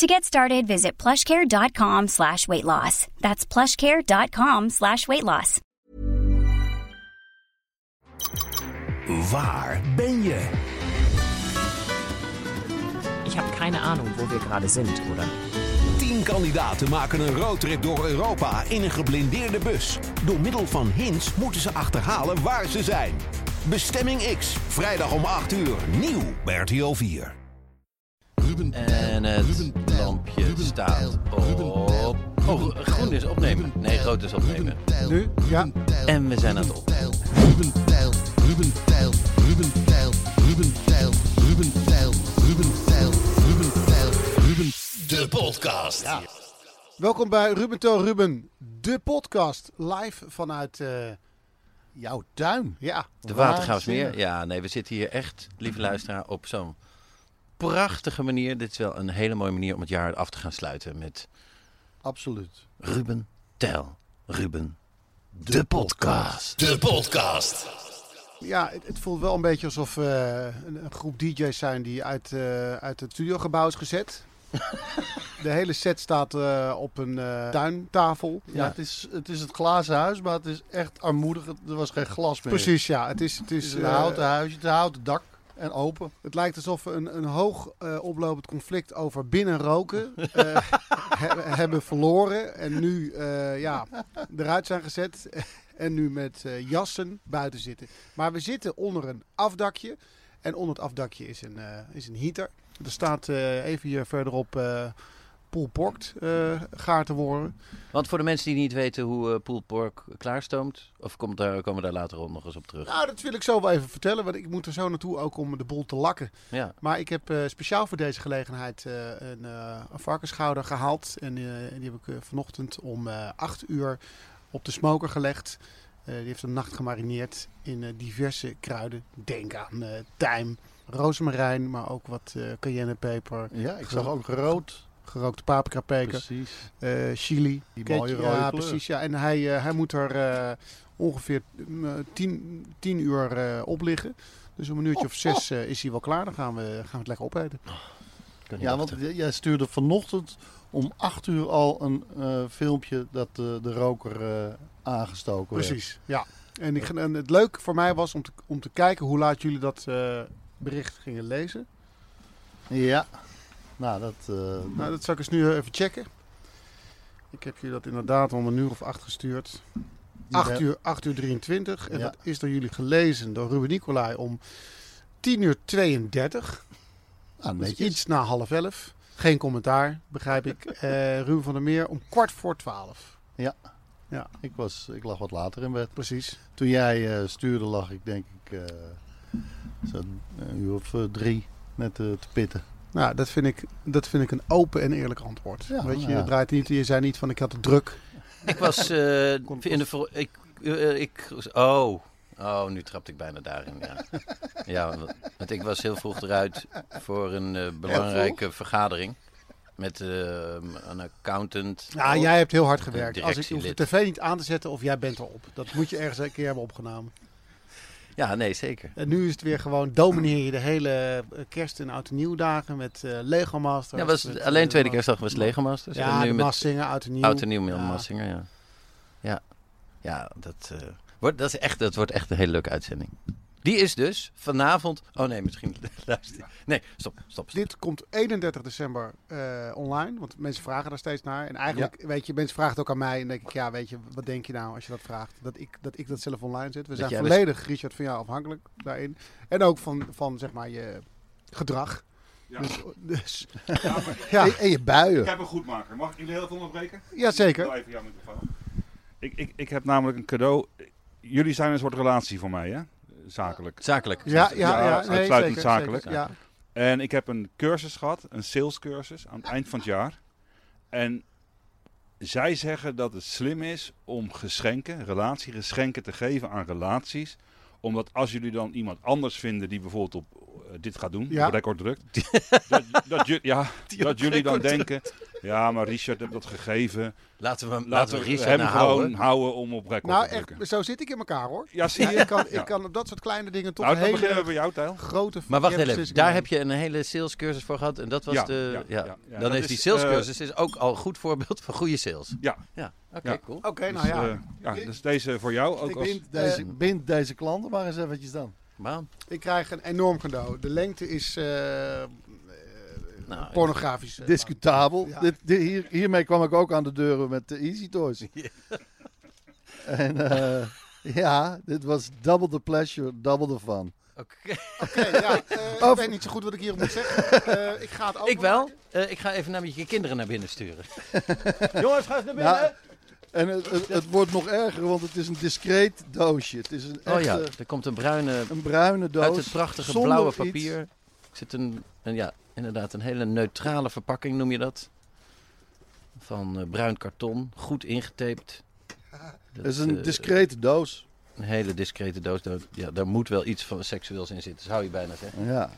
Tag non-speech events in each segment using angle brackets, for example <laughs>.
To get started, visit plushcare.com slash weight loss. That's plushcare.com slash weight loss. Waar ben je? Ich habe keine Ahnung, wo wir gerade sind, oder? Tien kandidaten maken een roadtrip door Europa in een geblindeerde bus. Door middel van hints moeten ze achterhalen waar ze zijn. Bestemming X, vrijdag om 8 uur, nieuw bij RTL 4. En het lampje staat op... Oh, groen is opnemen. Nee, rood is opnemen. Nu? Ja. En we zijn aan het op. Ruben Tijl, Ruben Tijl, Ruben Tijl, Ruben Tijl, Ruben Tijl, Ruben Tijl, Ruben Tijl, Ruben De podcast. Welkom bij Ruben Tel Ruben, de podcast. Live vanuit eh, jouw tuin. Ja. De Watergraafsmeer. Ja, nee, we zitten hier echt, lieve luisteraar, op zo'n prachtige manier. Dit is wel een hele mooie manier om het jaar af te gaan sluiten met Absoluut. Ruben Tel. Ruben, de podcast. De podcast. Ja, het, het voelt wel een beetje alsof we een, een groep DJ's zijn die uit, eh, uit het studiogebouw is gezet. <laughs> De hele set staat eh, op een eh, tuintafel. Ja, Het, is, het is het glazen huis, maar het is echt armoedig. Er was geen glas meer. Precies, ja. Het is, het Het is is een eh, houten huisje, het is een houten dak en open. Het lijkt alsof we een, een hoog eh, oplopend conflict over binnenroken <laughs> eh, he- hebben verloren. En nu eh, ja, eruit zijn gezet. <laughs> En nu met eh, jassen buiten zitten. Maar we zitten onder een afdakje. En onder het afdakje is een, eh, is een heater. Er staat eh, even hier verderop eh pulled pork eh, gaar te worden. Want voor de mensen die niet weten hoe eh pulled pork klaarstoomt, of komt daar, komen we daar later nog eens op terug? Nou, dat wil ik zo wel even vertellen. Want ik moet er zo naartoe ook om de boel te lakken. Ja. Maar ik heb eh, speciaal voor deze gelegenheid eh, een, eh een varkensschouder gehaald. En eh, die heb ik vanochtend om eh 8 uur op de smoker gelegd. Eh, die heeft een nacht gemarineerd in diverse kruiden. Denk aan eh tijm, rozemarijn, maar ook wat cayennepeper, Ja, ik zag ook rood. Gerookte paprikapeker, Precies. eh, chili. Die mooie rode Ja, kleur. precies. Ja. En hij, eh, hij moet er eh, ongeveer 10 tien uur eh, op liggen. Dus om een uurtje of zes is hij wel klaar. Dan gaan we, gaan we het lekker opeten. Kan niet Ja, want wachten. jij stuurde vanochtend om 8 uur al een eh, filmpje dat de, de roker eh, aangestoken werd. Precies, ja. En, ik, en het leuk voor mij was om te, om te kijken hoe laat jullie dat eh, bericht gingen lezen. Ja. Nou, dat... eh, Nou, dat zal ik eens nu even checken. Ik heb jullie dat inderdaad om een uur of acht gestuurd. die 8 heb- uur, 8 uur 23. En Ja. dat is door jullie gelezen door Ruben Nicolai om 10 uur 32. Ah, Dus iets na half 11. Geen commentaar, begrijp ik. <laughs> Eh Ruben van der Meer om kwart voor 12. Ik, was, ik lag wat later in bed. Precies. Toen jij eh, stuurde lag ik denk ik zo een uur of drie net te pitten. Nou, dat vind, ik, dat vind ik een open en eerlijk antwoord. Ja, Weet je, ja. je draait niet, je zei niet van ik had het druk. Ik was <laughs> eh, in de... Ik, eh, ik, oh. oh, nu trapte ik bijna daarin, ja. <laughs> ja, want ik was heel vroeg eruit voor een eh, belangrijke vergadering. Met eh, een accountant. Ja, jij hebt heel hard gewerkt. Als ik hoef de tv niet aan te zetten of jij bent erop. Dat moet je ergens een keer hebben opgenomen. Ja, nee, zeker. En nu is het weer gewoon, domineer je de hele eh, kerst- en oud en nieuwdagen met eh Lego Masters. Ja, was, met, alleen eh, tweede kerstdag was Lego Masters. Ja, en nu met Massinger, oud en nieuw. Oud en Nieuw met Ja. Massinger, ja. Ja, ja dat, wordt, dat, is echt, dat wordt echt een hele leuke uitzending. Die is dus vanavond... Oh nee, misschien <laughs> luister. Nee, stop, stop. stop. Dit komt 31 december eh, online, want mensen vragen daar steeds naar. En eigenlijk, weet je, mensen vragen het ook aan mij. En dan denk ik, ja, weet je, wat denk je nou als je dat vraagt? Dat ik dat, ik dat zelf online zet. We zijn dus- volledig, Richard, van jou afhankelijk daarin. En ook van, van zeg maar, je gedrag. Ja. Dus, dus <laughs> Ja, maar <laughs> ja, En, en je buien. ik heb een goedmaker. Mag ik jullie heel even onderbreken? ja, zeker. Wel even jouw microfoon. Ik, ik, ik heb namelijk een cadeau. Jullie zijn een soort relatie voor mij, hè? Zakelijk. Zakelijk. Ja, ja, Ja, ja, nee, uitsluitend zeker, zakelijk. zeker, ja. En ik heb een cursus gehad, een salescursus, aan het eind van het jaar. En zij zeggen dat het slim is om geschenken, relatiegeschenken te geven aan relaties. Omdat als jullie dan iemand anders vinden die bijvoorbeeld op eh, dit gaat doen, Ja. op record drukt. <laughs> dat, dat, ja, dat jullie dan denken, ja maar Richard heeft dat gegeven. Laten we, hem- Laten laten we Richard hem nou gewoon houden. houden om op record Nou, te drukken. echt, zo zit ik in elkaar hoor. Ja, zie Ja, je? ik, kan, Ja. ik kan op dat soort kleine dingen toch Nou, dan hele beginnen we bij jou, Tijl. grote Maar wacht even, daar heb je een hele salescursus voor gehad. En dat was Ja, de. ja, Ja, ja, ja. Dan Dat is die salescursus is ook al een goed voorbeeld van goede sales. Ja. Ja, oké, Ja. cool. Oké, nou Dus, ja. eh, ja, dus deze voor jou ook Ik als... Bind deze, bind deze klanten maar eens eventjes dan. Maar, Ik krijg een enorm cadeau. De lengte is eh, eh, Nou, pornografisch. eh, Discutabel. Ja. Dit, dit- hier, hiermee kwam ik ook aan de deuren met de Easy Toys. <laughs> En eh, ja, dit was double the pleasure, double the fun. oké. Oké, ja. <laughs> eh, ik weet niet zo goed wat ik hierop moet zeggen. Eh, ik ga het Ik wel. Eh, ik ga even naar met je kinderen naar binnen sturen. <laughs> Jongens, ga eens naar binnen. En het, het, het wordt nog erger, want het is een discreet doosje. Het is een Oh echte, ja, er komt een bruine een bruine doos. uit het prachtige blauwe iets. papier. Er zit een, een, ja, inderdaad een hele neutrale verpakking, noem je dat? Van eh, bruin karton, goed ingetaped. Dat, Het is een eh, discrete doos. een hele discrete doos. Daar- Ja, daar moet wel iets van seksueels in zitten, zou je bijna zeggen. Ja.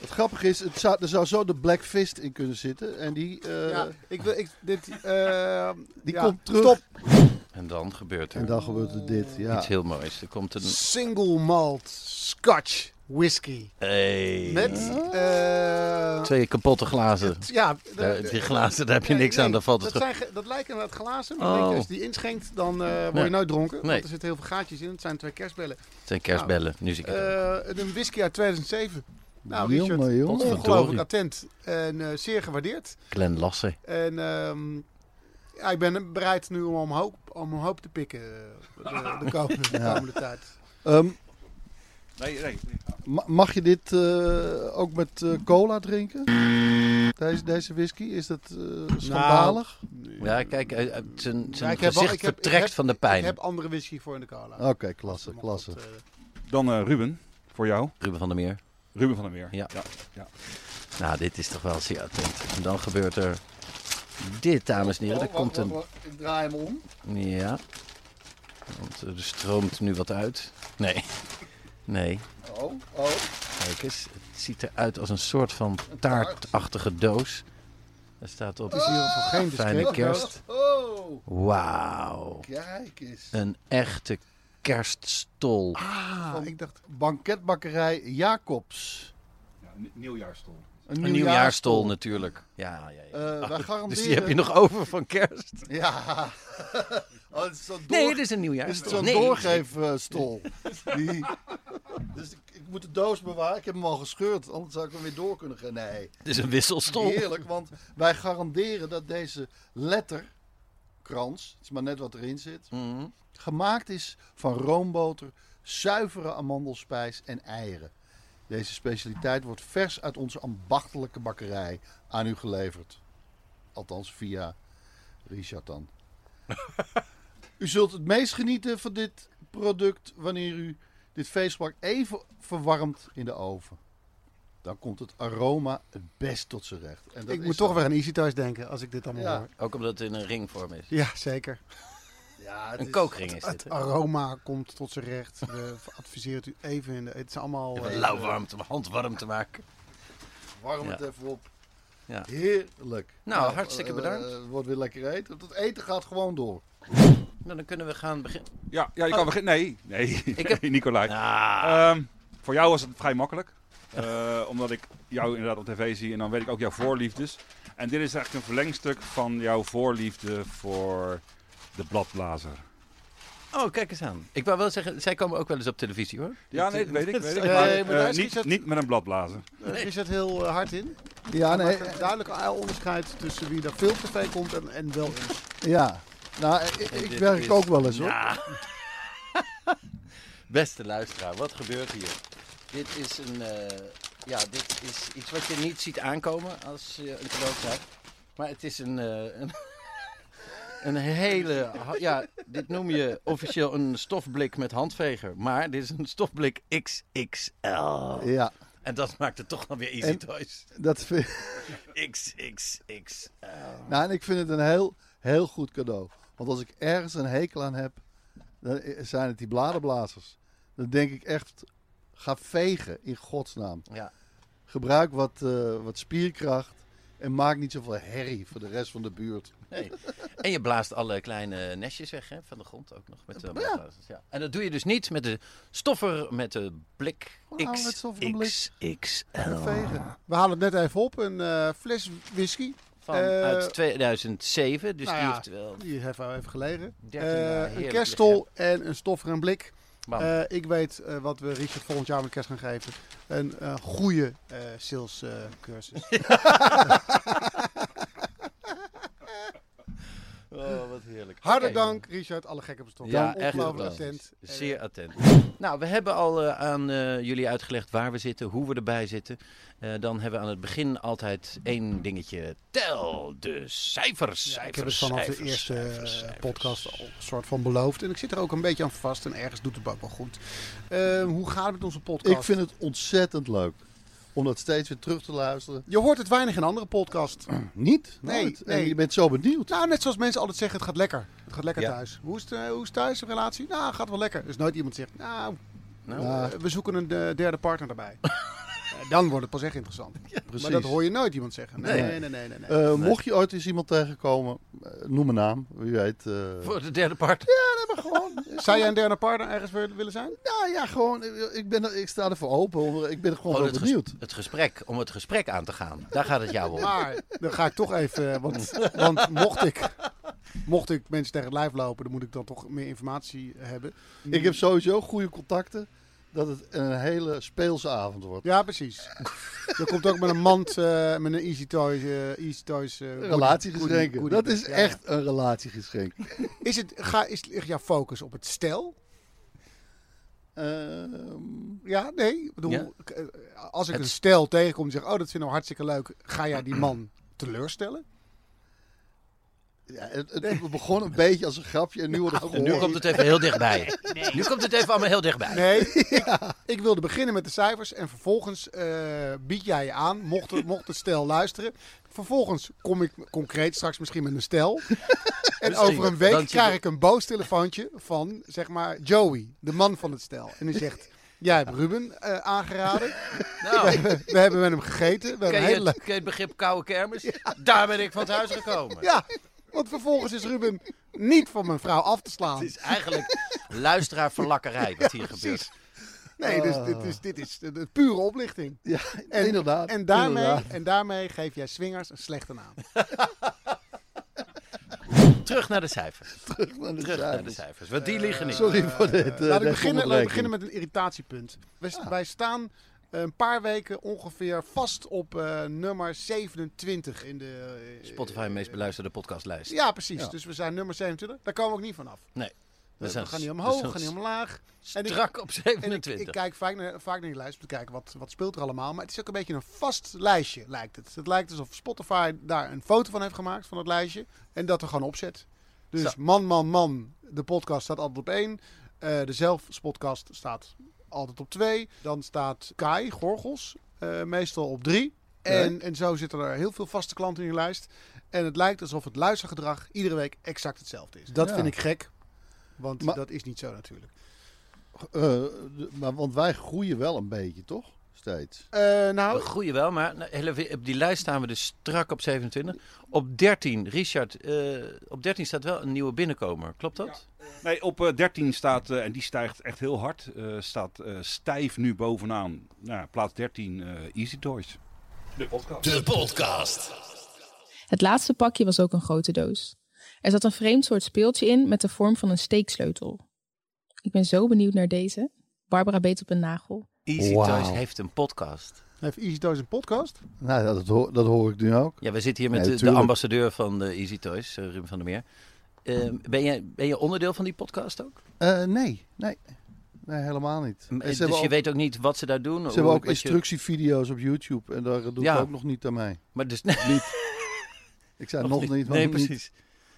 Het grappige is, het zou, er zou zo de Black Fist in kunnen zitten. En die, eh, Ja, ik wil, ik, dit, eh, die ja, komt terug. Stop. En dan gebeurt er En dan gebeurt er dit. Ja. iets heel moois. Er komt een... Single malt Scotch whisky. Hey. Met, eh, Twee kapotte glazen. ja, de- de- die glazen, daar heb je Nee, niks nee, aan. Daar valt het dat, zijn, dat lijken inderdaad glazen. Maar Oh. denk je, als je die inschenkt, dan eh, word Nee. je nooit dronken. Nee. Want er zitten heel veel gaatjes in. Het zijn twee kerstbellen. Het zijn kerstbellen. Nu zie ik het. Eh, een whisky uit 2007. Nou, Jongen, Richard, jongen. ongelooflijk attent en eh, zeer gewaardeerd. Glenn Lasse. En ehm, ja, ik ben bereid nu om om hoop, om een hoop te pikken eh, de, de komende, <laughs> de komende tijd. Ehm, Nee, nee. ma- mag je dit eh, ook met eh, cola drinken? Deze, deze whisky? Is dat eh, schandalig? Ja, kijk, zijn, Ja, zijn ik heb wel- gezicht heb- vertrekt heb- van de pijn. Ik heb andere whisky voor in de cola. Oké, klasse, klasse. Dan eh, Ruben, voor jou. Ruben van der Meer. Ruben van der Meer. Ja. ja. Nou, dit is toch wel zeer attent. En dan gebeurt er dit, dames en heren. Er Oh, komt wacht, een... wacht, wacht. Ik draai hem om. Ja. Want er stroomt nu wat uit. Nee. Nee. Oh, oh. Kijk eens. Het ziet eruit als een soort van taartachtige doos. Daar staat op Het is hier voor geen fijne kerst. Oh, Wauw. kijk eens. Een echte kerststol. Ah, ik dacht, Banketbakkerij Jacobs. Ja, nie- nieuwjaarstol. Een, Een nieuwjaarstol natuurlijk. Ja, ja, ja. Eh, wij garanderen... <laughs> Dus die heb je nog over van kerst? Ja. <laughs> oh, het is door... Nee, het is een is nieuwjaarstol. het zo'n Nee, doorgeefstol. Die... Dus ik, ik moet de doos bewaren. Ik heb hem al gescheurd, anders zou ik hem weer door kunnen gaan. Nee, Het is een wisselstol. heerlijk, want wij garanderen dat deze letterkrans, het is maar net wat erin zit, Mhm. gemaakt is van roomboter, zuivere amandelspijs en eieren. Deze specialiteit wordt vers uit onze ambachtelijke bakkerij aan u geleverd. Althans via Richard dan. <laughs> u zult het meest genieten van dit product wanneer u dit feestpak even verwarmt in de oven. Dan komt het aroma het best tot zijn recht. En dat ik is moet toch weer aan Easy Toys denken als ik dit allemaal Ja. hoor. Ook omdat het in een ringvorm is. Ja, zeker. Ja, het Een is- kookring is dit. Het aroma komt tot zijn recht. We <laughs> adviseren het u even in de... Het is allemaal... Even eh, lauw warm, te- hand warm te maken. Warm het Ja. even op. Ja. Heerlijk. Nou, hartstikke eh, bedankt. eh, het wordt weer lekker eten. Het eten gaat gewoon door. Nou, dan kunnen we gaan beginnen. Ja, ja, je kan beginnen. Nee, nee, Ik heb- <laughs> Nicolai. Ah, Ehm, voor jou was het vrij makkelijk. Eh, omdat ik jou inderdaad op tv zie en dan weet ik ook jouw voorliefdes. En dit is eigenlijk een verlengstuk van jouw voorliefde voor de bladblazer. oh, kijk eens aan. Ik wou wel zeggen, zij komen ook wel eens op televisie hoor. Ja, nee, dat weet ik. Weet ik. Maar, eh, is niet, met een bladblazer. eh, is het heel eh, hard in. Ja, nee. maakt een duidelijk onderscheid tussen wie er veel op tv komt en, en wel. Ja. Nou, ik, werk is- ook wel eens hoor. Ja. <laughs> Beste luisteraar, wat gebeurt hier? Dit is een, eh, ja, dit is iets wat je niet ziet aankomen als je een cadeau krijgt. Maar het is een, eh, een, een hele, ja, dit noem je officieel een stofblik met handveger. Maar dit is een stofblik XXL. Ja. En dat maakt het toch dan weer Easy En- Toys. Dat vind, XXX. nou, en ik vind het een heel, heel goed cadeau. Want als ik ergens een hekel aan heb, dan zijn het die bladerblazers. Dan denk ik echt, ga vegen in godsnaam. Ja. Gebruik wat, eh, wat spierkracht en maak niet zoveel herrie voor de rest van de buurt. Nee. En je blaast alle kleine nestjes weg hè, van de grond ook nog. Met de blaasblazers, ja. En dat doe je dus niet met de stoffer, met de blik stoffer. XXL. Vegen. We halen het net even op. Een eh, fles whisky. Van Eh, uit 2007, dus nou die ja, heeft wel... Die heeft wel even gelegen. 13 Eh, jaar een kerstel en een stoffer en blik. Eh, ik weet eh, wat we Richard volgend jaar met kerst gaan geven. Een eh, goede eh, sales eh, cursus. <laughs> <laughs> Oh, wat heerlijk. Hartelijk Oké. dank Richard, alle gekken op stond. Ja, echt attent. Zeer attent. Nou, we hebben al eh, aan eh, jullie uitgelegd waar we zitten, hoe we erbij zitten. Eh, dan hebben we aan het begin altijd één dingetje. Tel de cijfers. Ja, ik heb het vanaf cijfers, de eerste cijfers, eh, cijfers. podcast al een soort van beloofd. En ik zit er ook een beetje aan vast en ergens doet het ook wel goed. Eh, hoe gaat het met onze podcast? Ik vind het ontzettend leuk om dat steeds weer terug te luisteren. Je hoort het weinig in andere podcasts. <clears throat> Niet? Nee, Nooit. nee. En je bent zo benieuwd. Nou, net zoals mensen altijd zeggen, het gaat lekker. Het gaat lekker Ja. thuis. Hoe is, het, eh, hoe is het thuis, de relatie? Nou, gaat wel lekker. Dus nooit iemand zegt, nou, Nou, eh, we zoeken een eh, derde partner erbij. <laughs> Eh, dan wordt het pas echt interessant. <laughs> Precies. Maar dat hoor je nooit iemand zeggen. Nee, Nee. nee, nee, nee. nee, Eh, Mocht je ooit eens iemand tegenkomen, eh, noem een naam. Wie weet. eh. Voor de derde part. Ja, nee, maar gewoon. <laughs> Zou jij een derde partner ergens wil- willen zijn? Nou ja, gewoon. Ik, ben, er- ik sta ervoor open. Ik ben gewoon ges- benieuwd. het gesprek, om het gesprek aan te gaan. Daar gaat het jou om. Maar dan ga ik toch even, want, <laughs> want mocht ik, mocht ik mensen tegen het lijf lopen, dan moet ik dan toch meer informatie hebben. Ik heb sowieso goede contacten. Dat het een hele speelse avond wordt. Ja, precies. Er komt ook met een mand, eh, met een Easy Toys, eh, Easy Toys eh, Een goodie- relatiegeschenk. Dat is Ja, echt een relatiegeschenk. Is het, ga, is, ligt jouw focus op het stel? Ehm, Ja, nee. Ik bedoel, Ja. eh, als ik Het- een stel tegenkom en zeg, oh, dat vind ik nou hartstikke leuk. Ga jij die man teleurstellen? Ja, het, het begon een beetje als een grapje en nu wordt het gewoon. nu komt het even heel dichtbij. Nu komt het even allemaal heel dichtbij. Nee, ik, <laughs> ik wilde beginnen met de cijfers en vervolgens eh, bied jij je aan, mocht, het- mocht het stel luisteren. Vervolgens kom ik concreet straks misschien met een stel. <laughs> En Misschien. over een week krijg ik een boos telefoontje van, zeg maar, Joey, de man van het stel. En die zegt, jij hebt Ruben eh, aangeraden. Nou, We hebben met hem gegeten. We je, het, ken je het begrip koude kermis? Daar ben ik van het huis gekomen. Ja, want vervolgens is Ruben niet van mijn vrouw af te slaan. Het is eigenlijk luisteraarverlakkerij wat hier gebeurt. Nee, dus dit is, dit is de, de pure oplichting. Ja, En, inderdaad. En daarmee, inderdaad. en daarmee geef jij swingers een slechte naam. <laughs> Terug naar de cijfers. Terug naar de Terug naar de cijfers. Want die liggen niet. Sorry voor dit. eh, Laat ik deze beginnen, beginnen met een irritatiepunt. Wij, wij staan een paar weken ongeveer vast op eh, nummer 27 in de... eh, Spotify meest beluisterde podcastlijst. Ja, precies. Ja. Dus we zijn nummer 27. Daar komen we ook niet vanaf. Nee. We, zijn gaan niet we omhoog, we gaan niet omlaag. En ik- Strak op En ik, 27. ik kijk vaak naar, vaak naar die lijst om te kijken wat, wat speelt er allemaal. Maar het is ook een beetje een vast lijstje, lijkt het. Het lijkt alsof Spotify daar een foto van heeft gemaakt, van het lijstje. En dat er gewoon opzet. Dus Zo. man, man, man. De podcast staat altijd op één. Eh, de zelfspodcast staat altijd op twee. Dan staat Kai, Gorgels, eh, meestal op drie. En, en zo zitten er heel veel vaste klanten in je lijst. En het lijkt alsof het luistergedrag iedere week exact hetzelfde is. Dat Ja. vind ik gek. Want Maar- dat is niet zo natuurlijk. Eh, maar, want wij groeien wel een beetje, toch? Steeds. Eh, nou, groeien wel, maar nou, hele- op die lijst staan we dus strak op 27. Op 13, Richard, eh, op 13 staat wel een nieuwe binnenkomer. Klopt dat? Nee, op eh, 13 staat, eh, en die stijgt echt heel hard, eh, staat eh, stijf nu bovenaan. Nou, plaats 13, eh, Easy Toys. De podcast. De podcast. Het laatste pakje was ook een grote doos. Er zat een vreemd soort speeltje in met de vorm van een steeksleutel. Ik ben zo benieuwd naar deze. Barbara beet op een nagel. Easy. Toys heeft een podcast. heeft Easy Toys een podcast? Nou, dat, hoor, dat hoor ik nu ook. Ja, we zitten hier met Nee, de, ambassadeur van de Easy Toys, eh, Ruben van der Meer. Eh, ben, je, ben je onderdeel van die podcast ook? Eh, nee, nee. Nee, helemaal niet. Eh, En dus je ook, weet ook niet wat ze daar doen? ze hebben ook je- instructievideo's op YouTube en daar doe Ja. ik ook nog niet aan mee. Maar dus, <laughs> Ik zei nog, niet, nog Nee, niet. precies.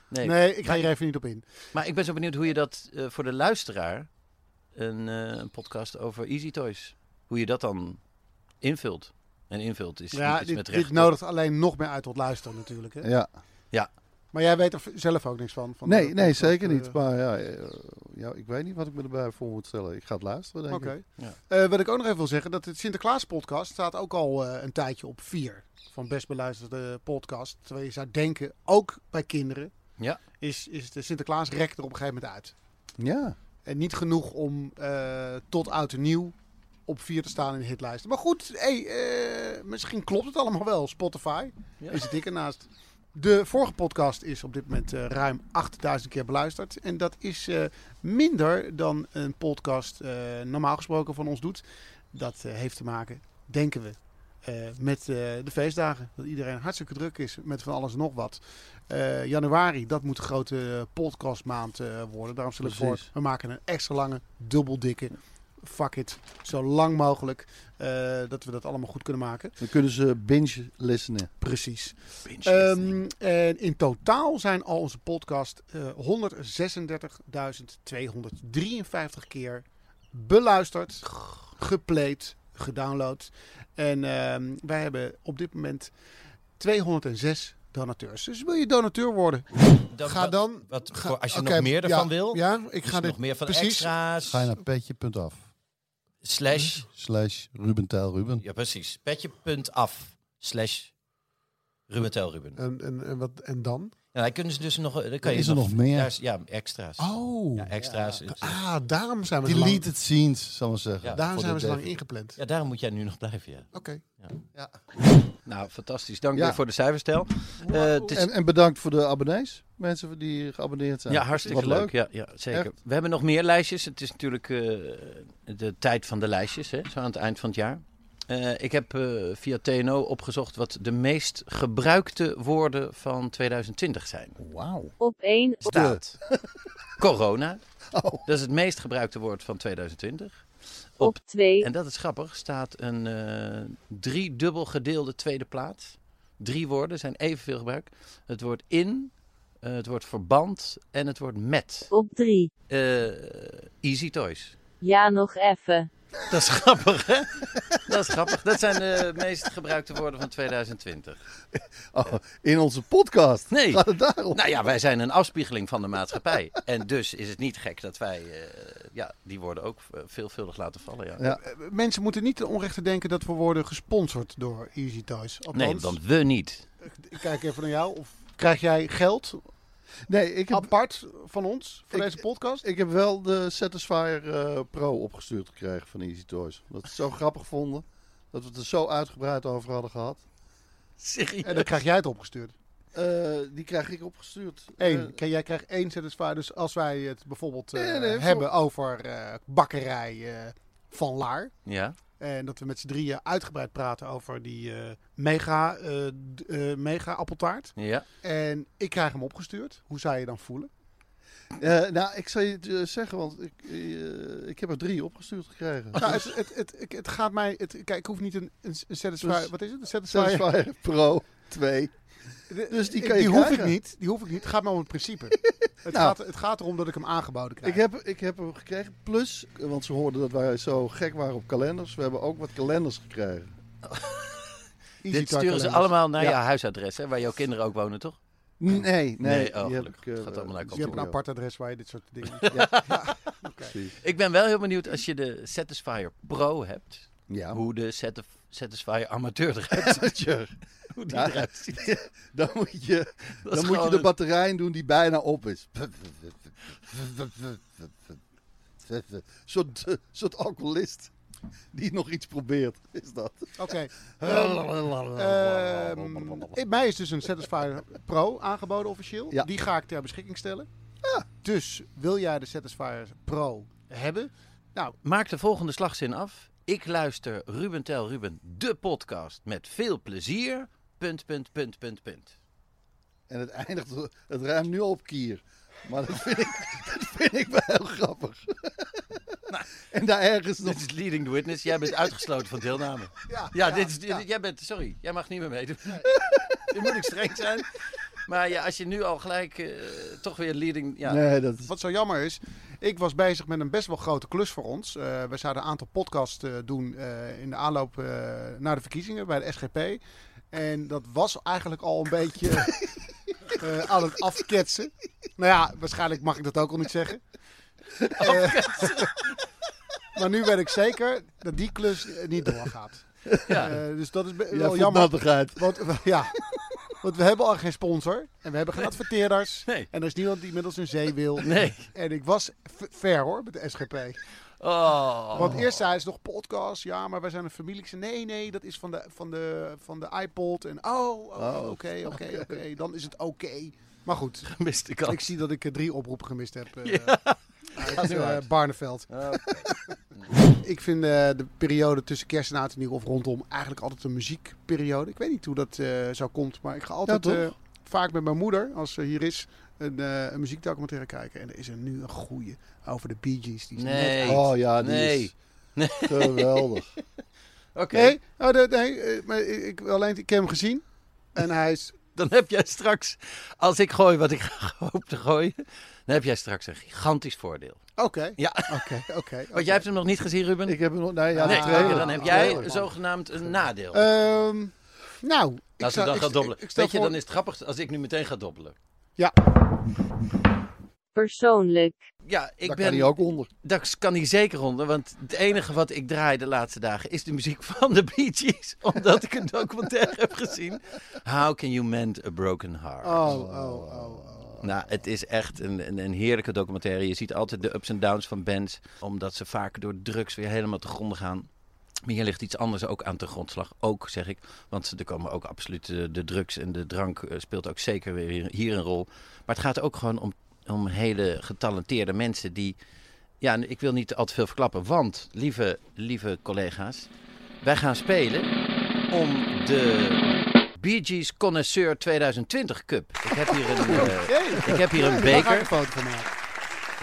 Nee. Nee, ik ga hier even niet op in. Maar ik ben zo benieuwd hoe je dat eh, voor de luisteraar, een, eh, een podcast over Easy Toys, hoe je dat dan invult. En invult is Ja, iets dit, met dit recht. nodigt alleen nog meer uit tot luisteren natuurlijk. Hè? Ja. Maar jij weet er zelf ook niks van? van Nee, de nee, zeker eh, niet. Maar ja, eh, ja, ik weet niet wat ik me erbij voor moet stellen. Ik ga het luisteren, denk Oké. ik. Ja. Eh, wat ik ook nog even wil zeggen, dat het Sinterklaas podcast staat ook al eh, een tijdje op vier. Van best beluisterde podcast. Terwijl je zou denken, ook bij kinderen, Ja. is, is de Sinterklaas rek er op een gegeven moment uit. Ja. En niet genoeg om eh, tot oud en nieuw op vier te staan in de hitlijsten. Maar goed, hey, eh, misschien klopt het allemaal wel. Spotify Ja. is het ik ernaast. De vorige podcast is op dit moment eh, ruim 8000 keer beluisterd. En dat is eh, minder dan een podcast normaal gesproken van ons doet. Dat heeft te maken, denken we, met de feestdagen. Dat iedereen hartstikke druk is met van alles en nog wat. Januari, dat moet een grote podcastmaand worden. Daarom stel ik voor, we maken een extra lange, dubbel dikke. Fuck it, zo lang mogelijk. eh, dat we dat allemaal goed kunnen maken. Dan kunnen ze binge listenen. Precies. Binge Ehm, en in totaal zijn al onze podcast eh 136.253 keer beluisterd, geplayed, gedownload. En ehm, wij hebben op dit moment 206 donateurs. Dus wil je donateur worden? Ga dan... Wat, als je nog meer ja, ervan wil, Ja, ik dus ga dit... nog meer van precies. extra's, Ga je naar petje.af. slash, Slash Ruben Tijl Ruben. ja precies, petje.af, slash Ruben Tel Ruben. En, en, en, wat, en dan? Ja, dan kunnen ze dus nog, dan kan je is er nog meer? daar Ja, extra's. Oh. Ja, extra's. Ja. Ah, daarom zijn we zo lang, Deleted scenes, zal ik zeggen. Ja, daarom zijn we zo lang ingepland. ja, daarom moet jij nu nog blijven, ja. Oké. Nou, fantastisch. Dank Ja. voor de cijferstel. Eh, is- En, en bedankt voor de abonnees. Mensen die geabonneerd zijn. Ja, hartstikke leuk. Ja, ja, zeker. Echt. We hebben nog meer lijstjes. Het is natuurlijk eh, de tijd van de lijstjes, hè, zo aan het eind van het jaar. Eh, ik heb eh, via TNO opgezocht wat de meest gebruikte woorden van 2020 zijn. Wauw. Op 1. Staat corona. <laughs> Oh. Dat is het meest gebruikte woord van 2020. Op 2. En dat is grappig. Staat een eh drie dubbel gedeelde tweede plaats. Drie woorden zijn evenveel gebruikt. Het woord in, eh, het woord verband en het woord met. Op 3. Eh, easy toys. Ja, nog even. Dat is grappig, hè? Dat is grappig. Dat zijn de meest gebruikte woorden van 2020. Oh, in onze podcast. Nee. Gaat het daarom? Nou ja, wij zijn een afspiegeling van de maatschappij. En dus is het niet gek dat wij eh, ja, die woorden ook eh, veelvuldig laten vallen. Ja. Ja. Eh, Mensen moeten niet ten onrechte denken dat we worden gesponsord door Easy Toys. Althans, Nee, want we niet. ik kijk even naar jou. Of krijg jij geld Nee, ik heb, apart van ons voor Ik- deze podcast? ik heb wel de Satisfyer eh, Pro opgestuurd gekregen van Easy Toys. Dat is zo <laughs> grappig vonden. Dat we het er zo uitgebreid over hadden gehad. Serieus? En dan krijg jij het opgestuurd. Eh, die krijg ik opgestuurd. Eén. Kijk, jij krijgt één Satisfyer. Dus als wij het bijvoorbeeld Nee, nee, voor- hebben over eh, bakkerij eh, van Laar. Ja. En dat we met z'n drieën uitgebreid praten over die eh, mega, eh, eh, mega appeltaart. Ja. En ik krijg hem opgestuurd. Hoe zou je dan voelen? eh, nou, ik zal je het zeggen, want ik, ik heb er drie opgestuurd gekregen. Nou, het, het, het, het, het gaat mij... Het, kijk, ik hoef niet een, een, een Satisfyer... Dus- wat is het? Een? Satisfyer Pro 2. Dus die ik- je hoef ik niet. Die hoef ik niet. Het gaat me om het principe. <laughs> het, Nou. gaat, het gaat erom dat ik hem aangeboden krijg. Ik heb, ik heb hem gekregen. Plus, want ze hoorden dat wij zo gek waren op kalenders. We hebben ook wat kalenders gekregen. <laughs> Easy Dit sturen ze allemaal naar Ja. jouw huisadres, hè, waar jouw kinderen ook wonen, toch? Nee, nee. Nee, oh, die heb ik, eh, Het gaat allemaal naar Dus je hebt een apart adres waar je dit soort dingen... <laughs> Ja, Oké. Ik ben wel heel benieuwd als je de Satisfyer Pro hebt, ja. hoe de Satis- Satisfyer Amateur eruit. <laughs> Hoe die Ja. eruit <laughs> ziet. Dan moet je, dan moet je de een- batterij doen die bijna op is. Een soort, soort alcoholist die nog iets probeert, is dat. Oké. <laughs> Ehm, eh, mij is dus een Satisfyer Pro aangeboden officieel. Ja. Die ga ik ter beschikking stellen. Dus wil jij de Satisfyer Pro hebben? Nou, Maak de volgende slagzin af. Ik luister Ruben Tel Ruben, de podcast, met veel plezier. Punt, punt, punt, punt, punt. En het eindigt, het ruimt nu op kier. Maar dat vind ik, <laughs> dat vind ik wel heel grappig. <laughs> en daar ergens nog... Dit is leading the witness. Jij bent uitgesloten van deelname. <laughs> ja, Ja, dit is, jij bent, sorry, jij mag niet meer meedoen. Dit moet ik streng zijn. Maar ja, als je nu al gelijk eh, toch weer leading... Ja, Nee, dat is... Wat zo jammer is, ik was bezig met een best wel grote klus voor ons. Eh, we zouden een aantal podcasts eh, doen eh, in de aanloop eh, naar de verkiezingen bij de SGP. En dat was eigenlijk al een beetje <laughs> eh, aan het afketsen. Nou ja, waarschijnlijk mag ik dat ook al niet zeggen. <laughs> Eh, <laughs> maar nu weet ik zeker dat die klus eh, niet doorgaat. Ja. Dus dat is Ja, wel jammer. Want, ja, want we hebben al geen sponsor. En we hebben geen adverteerders. Nee. En er is niemand die ons een zee wil. Nee. En ik was ver hoor, met de SGP. Oh. Want eerst zei ze nog podcast. Ja, maar wij zijn een familie. Ik zei, nee, nee, dat is van de, van de, van de iPod. En oh, oh, Oh. oké, oké, oké. Dan is het oké. Maar goed, ik al. ik zie dat ik eh, drie oproepen gemist heb. Ja. <laughs> uit eh, Barneveld. Oké. <laughs> Ik vind de periode tussen kerst en oud en nieuw of rondom eigenlijk altijd een muziekperiode. Ik weet niet hoe dat zo komt, maar ik ga altijd vaak met mijn moeder, als ze hier is, een, eh, een muziekdocumentaire kijken. En er is er nu een goeie over de Bee Gees. Die is Nee. net. Oh ja, die Nee. is geweldig. <laughs> Oké. Nee, oh, de, nee eh, maar ik, ik- alleen, ik heb hem gezien. En hij is... <laughs> Dan heb jij straks, als ik gooi wat ik <laughs> hoop te gooien, dan heb jij straks een gigantisch voordeel. Oké, Ja, oké, oké. want jij hebt hem nog niet gezien, Ruben? Ik heb hem nog... Nee, ja, nee, dan heb jij zogenaamd een nadeel. Ehm, nou, ik Als dan ik- gaan dobbelen. ik- ik stel Weet je, voor- dan is het grappig als ik nu meteen ga dobbelen. Persoonlijk. Ja, ik Daar ben... kan hij ook onder. Daar kan hij zeker onder, want het enige wat ik draai de laatste dagen is de muziek <laughs> van de Bee Gees. Omdat ik een documentaire heb gezien. How can you mend a broken heart? Oh, oh, oh, oh. Nou, het is echt een, een, een heerlijke documentaire. Je ziet altijd de ups en downs van bands, omdat ze vaak door drugs weer helemaal te gronden gaan. Maar hier ligt iets anders ook aan de grondslag. Ook, zeg ik. Want er komen ook absoluut eh, de drugs en de drank eh, speelt ook zeker weer hier- een rol. Maar het gaat ook gewoon om, om hele getalenteerde mensen die... Ja, ik wil niet al te veel verklappen. Want, lieve, lieve collega's, wij gaan spelen om de Bee Gees Connoisseur 2020 Cup. Ik heb hier een, eh, <laughs> ik heb hier een Daar ga ik beker. een foto van maken.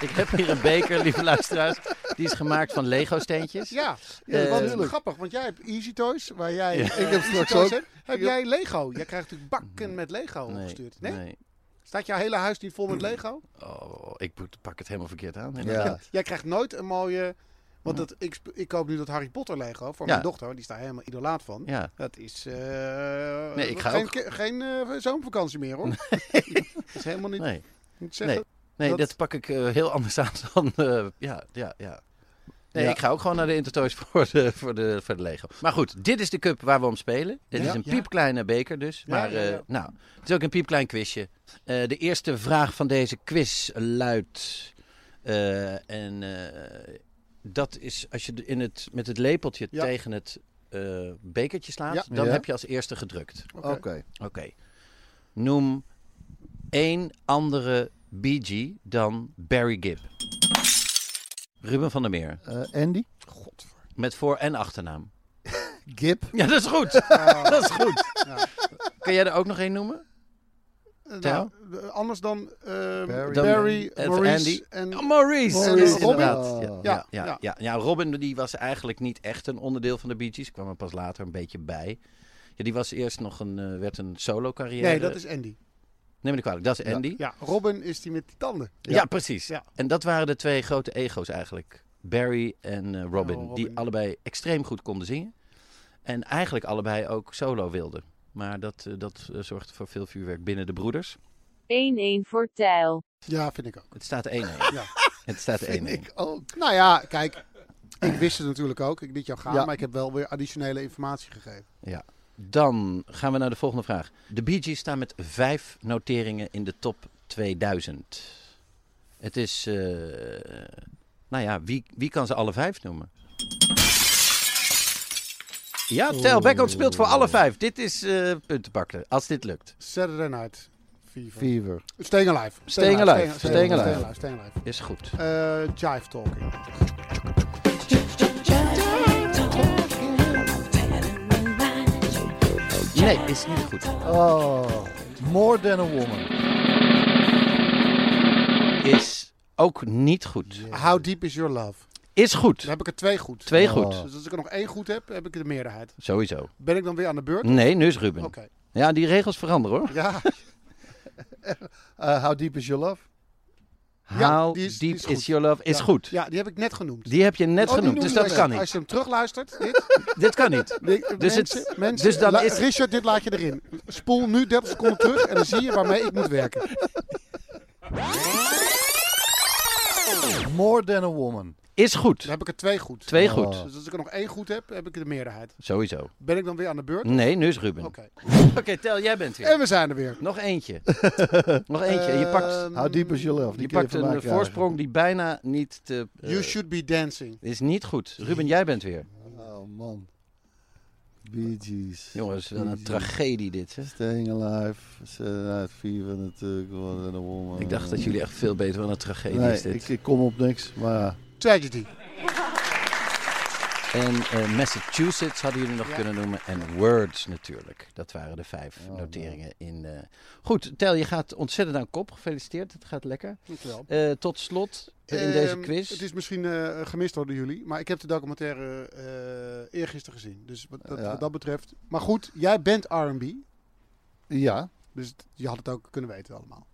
Ik heb hier een beker, lieve luisteraars. Die is gemaakt van Lego steentjes. Ja, Ja, ja wat natuurlijk. grappig, want jij hebt Easy Toys, waar jij... Ja. Ik heb straks ook- Heb jij Lego? Jij krijgt natuurlijk bakken met Lego Nee, opgestuurd. Nee? nee. Staat jouw hele huis niet vol met Lego? Oh, ik pak het helemaal verkeerd aan. Ja. Jij krijgt nooit een mooie... Want dat, ik, ik koop nu dat Harry Potter Lego voor Ja. mijn dochter. Die staat helemaal idolaat van. Ja. Dat is eh, Nee, ik ga geen, ook- geen eh, zomervakantie meer hoor. <laughs> dat is helemaal niet... Nee, moet zeggen. Nee, dat- dat... pak ik eh, heel anders <laughs> aan dan... eh, ja, ja, ja. Nee, Ja. ik ga ook gewoon naar de Intertoys <laughs> voor de, voor, de, voor de Lego. Maar goed, dit is de cup waar we om spelen. Dit Ja. is een piepkleine beker dus. Maar ja, ja. eh, nou, het is ook een piepklein quizje. Eh, de eerste vraag van deze quiz luidt... eh, en eh, dat is als je in het, met het lepeltje tegen het eh, bekertje slaat... Dan heb je als eerste gedrukt. Oké. Oké. Noem één andere Bee Gee dan Barry Gibb. Ruben van der Meer. Eh, Andy? Godver. Met voor- en achternaam. <laughs> Gib? Ja, dat is goed. <laughs> dat is goed. Kan jij er ook nog één noemen? Eh, Tel? nou, eh, anders dan ehm, Barry. Barry, Dan- Maurice Andy. en... Oh, Maurice. En dat is Robin. inderdaad. Ja, ja, Ja, ja, ja. ja. ja, Robin die was eigenlijk niet echt een onderdeel van de Bee Gees. kwam er pas later een beetje bij. Ja, die was eerst nog een, eh, werd een solo carrière. Nee, dat is Andy. Neem me niet kwalijk, dat is. Andy. Ja, Robin is die met die tanden. Ja, precies. Ja. En dat waren de twee grote ego's eigenlijk. Barry en eh, Robin, Oh, Robin. Die allebei extreem goed konden zingen. En eigenlijk allebei ook solo wilden. Maar dat, eh, dat eh, zorgde voor veel vuurwerk binnen de broeders. 1-1 voor Tijl. Ja, vind ik ook. Het staat 1-1. <laughs> Ja. Het staat 1-1. Vind ik ook. Nou ja, kijk. Ik wist het natuurlijk ook. Ik liet jou gaan, Ja. maar ik heb wel weer additionele informatie gegeven. Ja. Dan gaan we naar de volgende vraag. De Bee Gees staan met vijf noteringen in de top 2000. Het is... eh, nou ja, wie, wie kan ze alle vijf noemen? Ja, Tel Beckham speelt voor alle vijf. Dit is eh punten pakken, als dit lukt. Saturday Night Fever. Fever. Staying Alive. Staying Alive. Staying Staying Alive. Staying Alive. Staying Alive. Is goed. Eh, Jive Talking. Nee, is niet goed. Oh, More Than A Woman. Is ook niet goed. How Deep Is Your Love? Is goed. Dan heb ik er twee goed. Twee Oh. goed. Dus als ik er nog één goed heb, heb ik de meerderheid. Sowieso. Ben ik dan weer aan de beurt? Nee, nu is Ruben. Oké. Ja, die regels veranderen hoor. Ja. <laughs> Eh, how deep is your love? Ja, How is- deep is, your love is Ja. goed. Ja, die heb ik net genoemd. Die heb je net Oh, genoemd, noem dus dat kan niet. Als je hem terugluistert, <laughs> dit. Dit kan niet. <laughs> Dus mensen, het- mensen, dus dan is- Richard, dit laat je erin. Spoel nu 30 seconden terug en dan zie je waarmee ik moet werken. More than a woman. Is goed. Dan heb ik er twee goed. Twee Oh. goed. Dus als ik er nog één goed heb, heb ik de meerderheid. Sowieso. Ben ik dan weer aan de beurt? Nee, nu is Ruben. Oké. <laughs> Oké, Tel, jij bent weer. En we zijn er weer. Nog eentje. <laughs> Nog eentje. Je pakt, Ehm, How deep is your love? Die je kun pakt van mij een krijgen. voorsprong die bijna niet te... eh, You should be dancing. is niet goed. Ruben, jij bent weer. Oh man. Bee Gees. Jongens, wat een tragedie dit. Hè? Staying alive. Saturday Night Fever natuurlijk. Than a woman. Ik dacht dat jullie echt veel beter van een tragedie Nee, is dit. ik, ik kom op niks. Maar ja. Tragedy. En eh, Massachusetts hadden jullie nog Ja. kunnen noemen. En Words natuurlijk. Dat waren de vijf Oh, noteringen. in. eh. Goed, Tel, je gaat ontzettend aan kop. Gefeliciteerd, het gaat lekker. Eh, tot slot in deze Ehm, quiz. Het is misschien gemist door jullie, maar ik heb de documentaire eergisteren gezien. Dus wat dat, Ja. wat dat betreft. Maar goed, jij bent R&B. Ja, Dus je had het ook kunnen weten allemaal.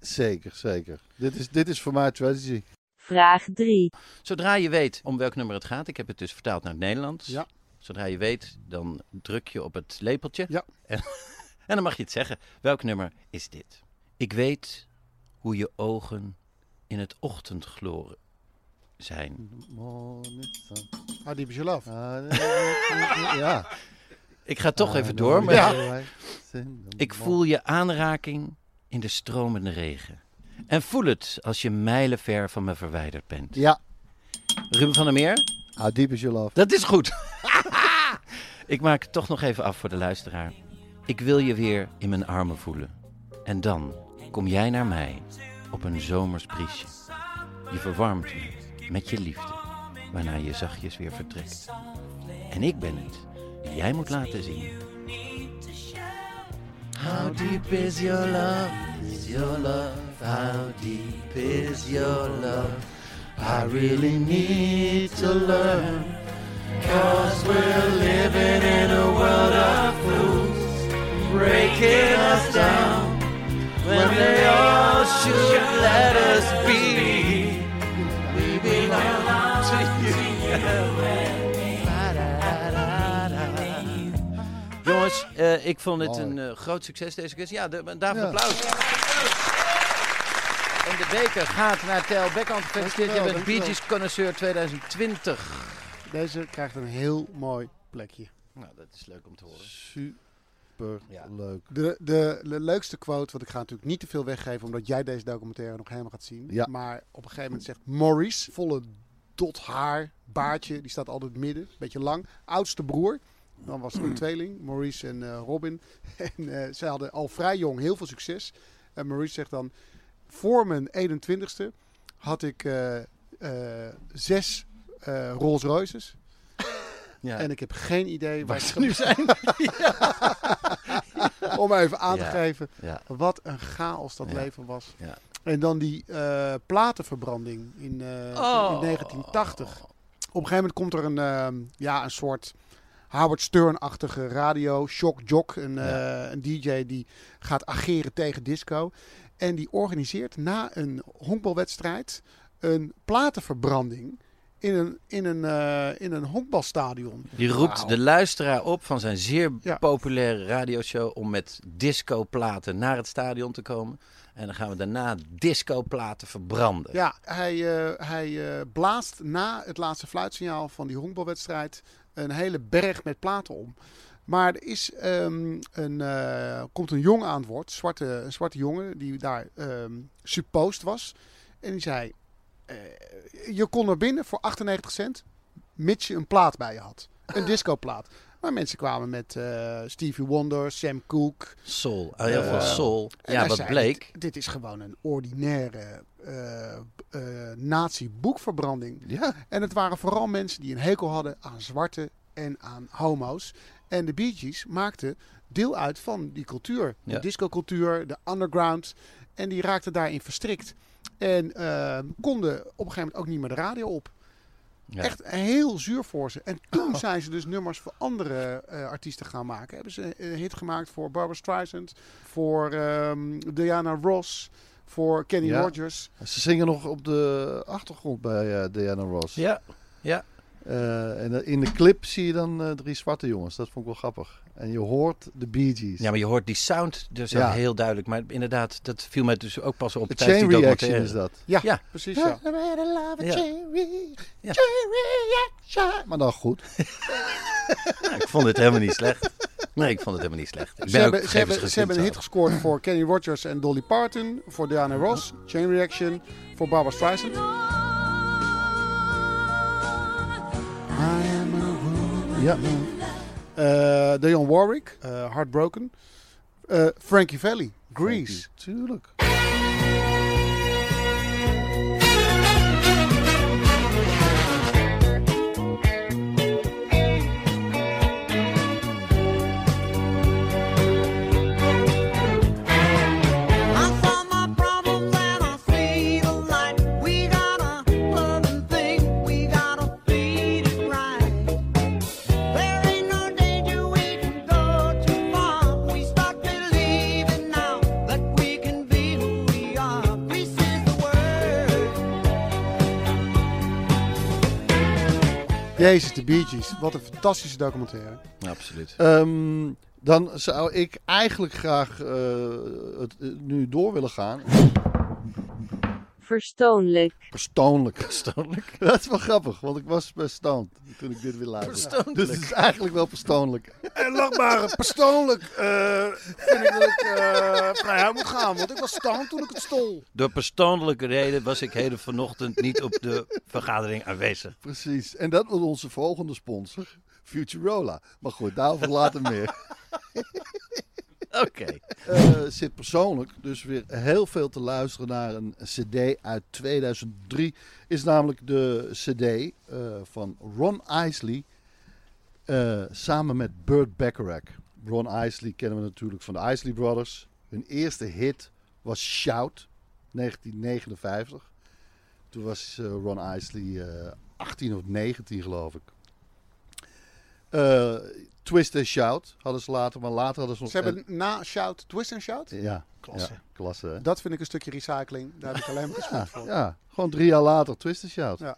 zeker, zeker. Dit is, dit is voor mij tragedy. Vraag 3. Zodra je weet om welk nummer het gaat, ik heb het dus vertaald naar het Nederlands. Ja. Zodra je weet, dan druk je op het lepeltje. Ja. En, <laughs> en dan mag je het zeggen. Welk nummer is dit? Ik weet hoe je ogen in het ochtendgloren zijn. Deep is your love? Ja. Ik ga toch even door. Maar Ik voel je aanraking in de stromende regen. En voel het als je mijlenver van me verwijderd bent. Ja. Ruben van der Meer? How deep is your love? Dat is goed. <laughs> ik maak het toch nog even af voor de luisteraar. Ik wil je weer in mijn armen voelen. En dan kom jij naar mij op een zomers briesje. Je verwarmt me met je liefde, waarna je zachtjes weer vertrekt. En ik ben het die jij moet laten zien. How deep is your love? Is your love? How deep is your love? I really need to learn. Cause we're living in a world of fools, breaking us down when they all should let us be. Jongens, eh, ik vond het Mooi. een eh, groot succes deze quiz. Ja, de, daarvoor Ja. applaus. En de beker gaat naar Tel Beckhand. Gefeliciteerd, je bent Bee. Gees Connoisseur 2020. Deze krijgt een heel mooi plekje. Nou, dat is leuk om te horen. Super Ja. leuk. De, de, de leukste quote, want ik ga natuurlijk niet te veel weggeven, omdat jij deze documentaire nog helemaal gaat zien. Ja. Maar op een gegeven moment zegt Maurice, volle dot haar, baardje, die staat altijd midden, beetje lang, oudste broer. Dan was er een tweeling, Maurice en eh, Robin. <laughs> En eh, zij hadden al vrij jong heel veel succes. En Maurice zegt dan, voor mijn 21ste had ik eh, zes Rolls Royces. <laughs> Ja. En ik heb geen idee waar ze nu zijn. <laughs> Om even aan te Ja. geven Ja. wat een chaos dat leven was. Ja. En dan die platenverbranding in, eh, Oh. in 1980. Op een gegeven moment komt er een, ja, een soort Howard Stern-achtige radio, Shock Jock, een, eh, een DJ die gaat ageren tegen disco. En die organiseert na een honkbalwedstrijd een platenverbranding in een, in een, eh, in een honkbalstadion. Die roept de luisteraar op van zijn zeer Ja. populaire radioshow om met discoplaten naar het stadion te komen. En dan gaan we daarna discoplaten verbranden. Ja, hij, eh, hij blaast na het laatste fluitsignaal van die honkbalwedstrijd een hele berg met platen om. Maar er is, ehm, een, eh, komt een jongen aan het woord, zwarte, een zwarte jongen, die daar ehm supposed was. En die zei, eh, je kon naar binnen voor 98 cent, mits je een plaat bij je had. Een <laughs> discoplaat. Maar mensen kwamen met eh, Stevie Wonder, Sam Cooke. Soul, heel veel soul. Ja, wat bleek? Dit, dit is gewoon een ordinaire eh, nazi-boekverbranding. Ja. En het waren vooral mensen die een hekel hadden aan zwarte en aan homo's. En de Bee Gees maakten deel uit van die cultuur. De Ja. discocultuur, de underground. En die raakten daarin verstrikt. En eh, konden op een gegeven moment ook niet meer de radio op. Ja. Echt heel zuur voor ze. En toen <laughs> zijn ze dus nummers voor andere eh, artiesten gaan maken. Hebben ze een hit gemaakt voor Barbara Streisand, voor ehm, Diana Ross, voor Kenny Ja. Rogers. Ze zingen nog op de achtergrond bij eh, Diana Ross. Ja, ja. Eh, en in de clip zie je dan eh, drie zwarte jongens. Dat vond ik wel grappig. En je hoort de Bee Gees. Ja, maar je hoort die sound dus Ja. heel duidelijk. Maar inderdaad, dat viel mij dus ook pas op De chain die reaction is dat. Ja, Ja. precies. Ja. Ja. Maar dan goed. Ja, <laughs> ik vond het helemaal niet slecht. Nee, ik vond het helemaal niet slecht. Ik Ze ben hebben, ze, hebben, ze hebben een hit gescoord voor Kenny Rogers en Dolly Parton, voor Diana Ross, Chain Reaction, voor Barbara Streisand. Ja. Eh Dionne Warwick, eh, Heartbroken. Eh, Frankie Valli, Grease. Tuurlijk. Jezus, de Bee Gees. Wat een fantastische documentaire. Absoluut. Ehm, dan zou ik eigenlijk graag eh, het eh, nu door willen gaan. Verstoonlijk. Persoonlijk. Persoonlijk? <laughs> Dat is wel grappig, want ik was bestand toen ik dit weer luisterde. Dus het is eigenlijk wel persoonlijk. En lachbare, persoonlijk eh, vind ik dat ik vrij moet gaan. Want ik was stand toen ik het stol. Door persoonlijke reden was ik heden vanochtend niet op de vergadering aanwezig. Precies. En dat was onze volgende sponsor, Futurola. Maar goed, daarover later meer. <laughs> <laughs> Oké. Eh, zit persoonlijk dus weer heel veel te luisteren naar een cd uit 2003. Is namelijk de cd eh, van Ron Isley eh, samen met Burt Bacharach. Ron Isley kennen we natuurlijk van de Isley Brothers. Hun eerste hit was Shout, 1959. Toen was Ron Isley eh 18 of 19 geloof ik. Eh, Twist and Shout hadden ze later, maar later hadden ze nog... Ze hebben na Shout, Twist and Shout. Ja, Klasse. ja, klasse. hè? Dat vind ik een stukje recycling. Daar heb ik alleen maar <laughs> Ja, respect voor. ja, gewoon drie jaar later Twist and Shout. Ja.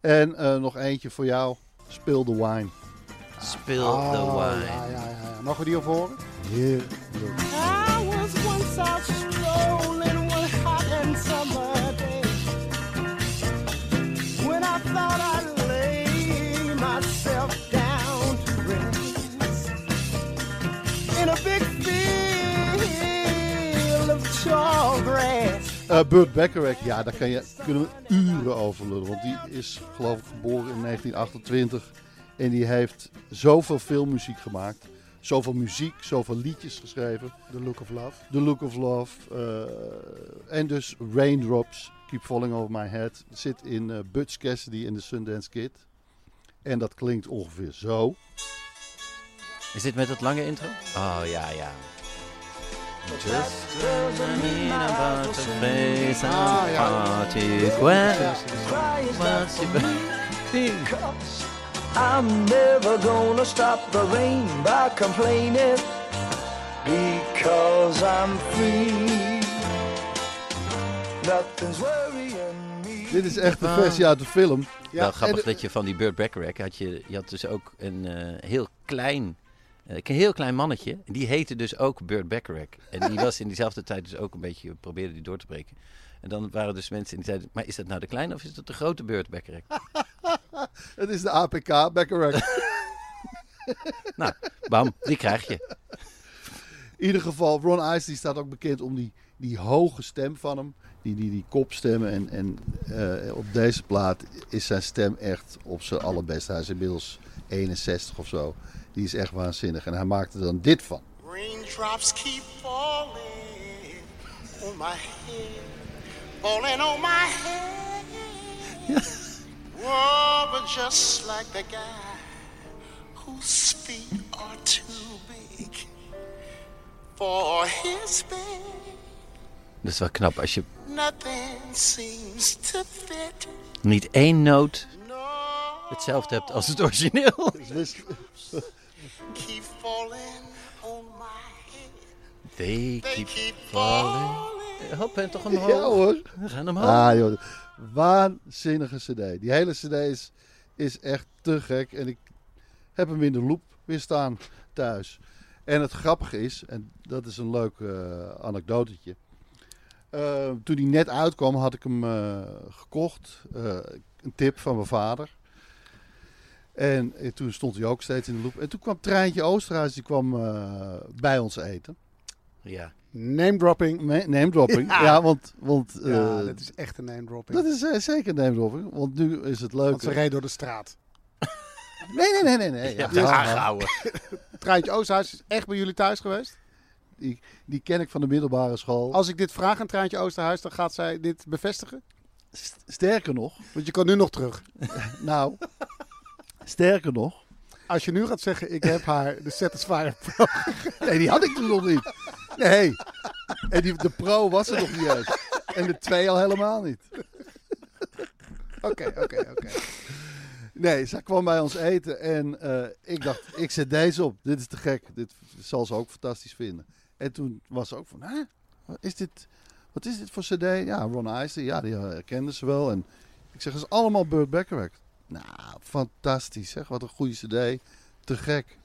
En eh, nog eentje voor jou, Spill the Wine. Spill Oh, the wine. Ja, ja, ja, ja. Mogen we die op horen? Heerlijk. I was once Eh, Burt Bacharach, ja, daar kan je, kunnen we uren over lullen. Want die is geloof ik geboren in 1928. En die heeft zoveel filmmuziek gemaakt. Zoveel muziek, zoveel liedjes geschreven. The Look of Love. The Look of Love. eh, en dus Raindrops, Keep Falling Over My Head. Zit in eh, Butch Cassidy en de Sundance Kid. En dat klinkt ongeveer zo. Is dit met dat lange intro? Oh ja, ja. Just doesn't mean my about in face Ah, a ja. party when your me? Because I'm never gonna stop the rain by complaining because I'm free. Nothing's worrying me. Dit is echt de versie uit de film. Wel grappig dat je van die Burt Bacharach had je, je had dus ook een eh, heel klein, eh, een heel klein mannetje. En die heette dus ook Burt Bacharach. En die was in diezelfde tijd dus ook een beetje, probeerde die door te breken. En dan waren dus mensen die zeiden, maar is dat nou de kleine of is dat de grote Burt Bacharach? <laughs> Het is de APK, Bacharach. <laughs> nou, bam, die krijg je. In ieder geval, Ron Isley staat ook bekend om die, die hoge stem van hem. Die, die, die kopstemmen. En, en eh, op deze plaat is zijn stem echt op zijn allerbest. Hij is inmiddels 61 of zo. Die is echt waanzinnig. En hij maakte dan dit van. Raindrops keep falling on my head, falling on my head. Whoa, but just like the guy whose feet are too big for his bed, Dat is wel knap als je nothing seems to fit. niet één noot hetzelfde hebt als het origineel. <laughs> keep falling on my head. They keep falling. Hop, en toch omhoog. Ja hoor. We gaan omhoog. Ah joh, waanzinnige cd. Die hele cd is, is echt te gek. En ik heb hem in de loop weer staan thuis. En het grappige is, en dat is een leuk eh, anekdotetje. Eh, toen hij net uitkwam had ik hem eh, gekocht. Eh, een tip van mijn vader. En eh, toen stond hij ook steeds in de loop. En toen kwam Treintje Oosterhuis, die kwam eh, bij ons eten. Ja. Name dropping. name dropping, ja, Ja. want... want Ja, eh, dat is echt een name dropping. dat is eh, zeker name dropping, want nu is het leuk. Want ze reed door de straat. <laughs> Nee, nee, nee, nee. nee. Ja, maar- aangehouden. <laughs> Treintje Oosterhuis is echt bij jullie thuis geweest? Die, die ken ik van de middelbare school. Als ik dit vraag aan Treintje Oosterhuis, dan gaat zij dit bevestigen? Sterker nog. Want je kan nu nog terug. <laughs> nou, sterker nog. Als je nu gaat zeggen, ik heb haar de Satisfyer Pro <laughs> Nee, die had ik toen nog niet. Nee. En die, de pro was er nog niet eens. En de twee al helemaal niet. Oké, oké, oké. Nee, zij kwam bij ons eten en eh, ik dacht, ik zet deze op. Dit is te gek. Dit zal ze ook fantastisch vinden. En toen was ze ook van, hè? Wat is dit, wat is dit voor cd? Ja, Ron Isley, ja, die herkende ze wel. En ik zeg, het is allemaal Burt Bacharach. Nou, fantastisch zeg. Wat een goede cd. Te gek.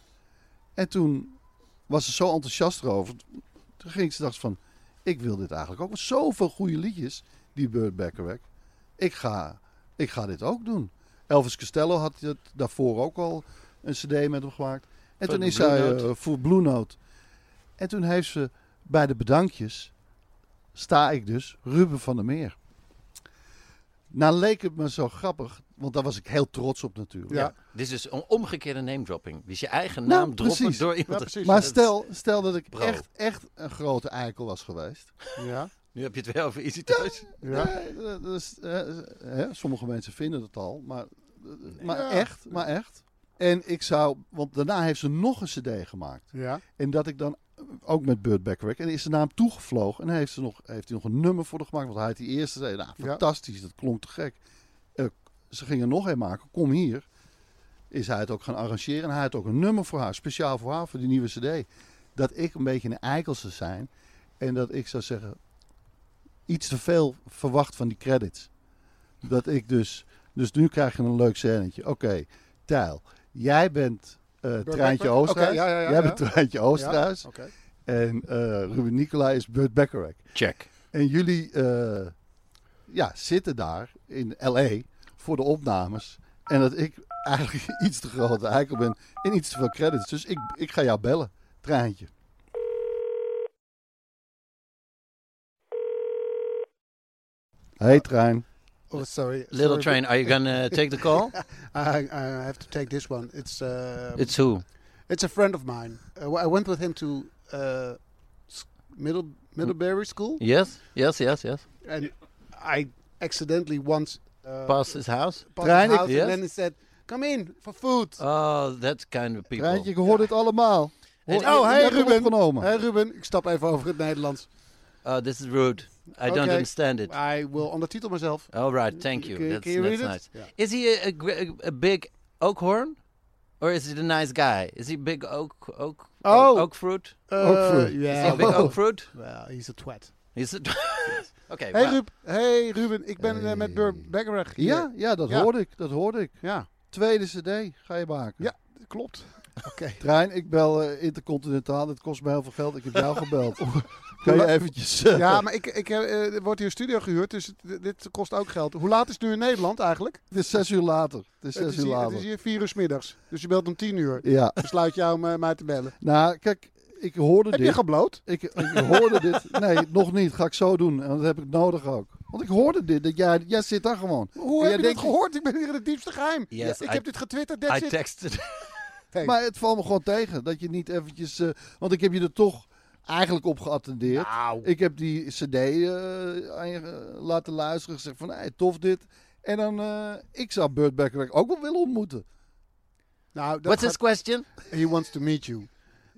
En toen was ze zo enthousiast erover. Toen ging ze dacht van, ik wil dit eigenlijk ook. Zoveel goede liedjes, die Burt Bacharach. Ik ga, ik ga dit ook doen. Elvis Costello had het daarvoor ook al een cd met hem gemaakt. En toen is zij Note. eh, voor Blue Note. En toen heeft ze bij de bedankjes, sta ik dus, Ruben van der Meer. Nou leek het me zo grappig, want daar was ik heel trots op natuurlijk. Ja. Dit is dus een omgekeerde name dropping. Dus je eigen Nou, naam droppen precies. door iemand. Ja. Maar stel, stel dat ik Bro. echt, echt een grote eikel was geweest. Ja. Nu heb je het weer over Easy Toys. Ja. Is, eh, hè, sommige mensen vinden het al, maar, maar Ja. echt, maar echt. En ik zou, want daarna heeft ze nog een cd gemaakt. Ja. En dat ik dan ook met Burt Bacharach en is ze naar hem toegevlogen en heeft ze nog, heeft hij nog een nummer voor haar gemaakt, want hij had die eerste cd. Nou, Ja. fantastisch, dat klonk te gek. Ze gingen nog een maken, kom hier. Is hij het ook gaan arrangeren en hij had ook een nummer voor haar, speciaal voor haar, voor die nieuwe cd. Dat ik een beetje een eikel zou zijn en dat ik zou zeggen, iets te veel verwacht van die credits. Dat ik dus, dus nu krijg je een leuk scènetje. Oké, Tijl, jij bent eh Burt Treintje? Oosterhuis. Ja, ja, ja, jij ja. bent Treintje Oosterhuis. En eh, Ruben Nicolai is Burt Bacharach. Check. En jullie eh, ja, zitten daar in L.A. voor de opnames. En dat ik eigenlijk <laughs> iets te grote eikel ben en iets te veel credits. Dus ik, ik ga jou bellen, Treintje. Hey Trein. Oh, sorry. Little sorry, train, are you <laughs> gonna take the call? <laughs> I, I have to take this one. It's uh, It's who? It's a friend of mine. Uh, I went with him to uh, middle Middlebury School, Yes, yes, yes, yes. and I accidentally once uh, Past his house? passed Trein, his house, Yes? and then he said, "Come in for food." Oh, that kind of people. Treintje, ik hoor dit allemaal. Hoor, oh, hey hebt hem Ruben. opgenomen. Hey Ruben, ik stap even over het Nederlands. Oh, this is rude. I don't understand it. I will ondertitel mezelf. All right, thank you. Can- That's, can you that's read nice. it? Yeah. Is he a, a, a big oak horn? Or is he a nice guy? Is he big oak oak Oh. oak fruit? Uh, Oak fruit. Is he Yeah. a big oak fruit? Well, he's a twat. Is it? <laughs> okay. Hey, hey Ruben, ik ben eh, met Burt. Ja, ja, dat Ja. hoorde ik. Dat hoorde ik. Ja, Tweede cd ga je maken. ja, klopt. Oké. <laughs> Trein, ik bel eh, Intercontinentaal. Het kost me heel veel geld. Ik heb jou gebeld. <laughs> Kan je eventjes... eh, Ja, maar ik, ik, er wordt hier een studio gehuurd, dus dit kost ook geld. Hoe laat is het nu in Nederland eigenlijk? Het is zes uur later. Het is Het zes is, uur hier, het is hier vier uur 's middags. Dus je belt om tien uur. Ja. Besluit jou om mij te bellen. Nou, kijk, ik hoorde Heb dit. je gebloot? Ik, ik hoorde dit. Nee, nog niet. Ga ik zo doen. En dat heb ik nodig ook. Want ik hoorde dit. Dat jij, jij zit daar gewoon. Hoe En heb je dit gehoord? Ik ben hier in het diepste geheim. Yes, ik I- heb dit getwitterd. that's I it. texted. <laughs> Hey. Maar het valt me gewoon tegen. Dat je niet eventjes... eh, want ik heb je er toch eigenlijk op geattendeerd. Nou. Ik heb die cd eh, aan je eh, laten luisteren. Gezegd van, hey, tof dit. En dan... eh, ik zou Burt Bacharach ook wel willen ontmoeten. Nou, dat What's his question? He wants to meet you.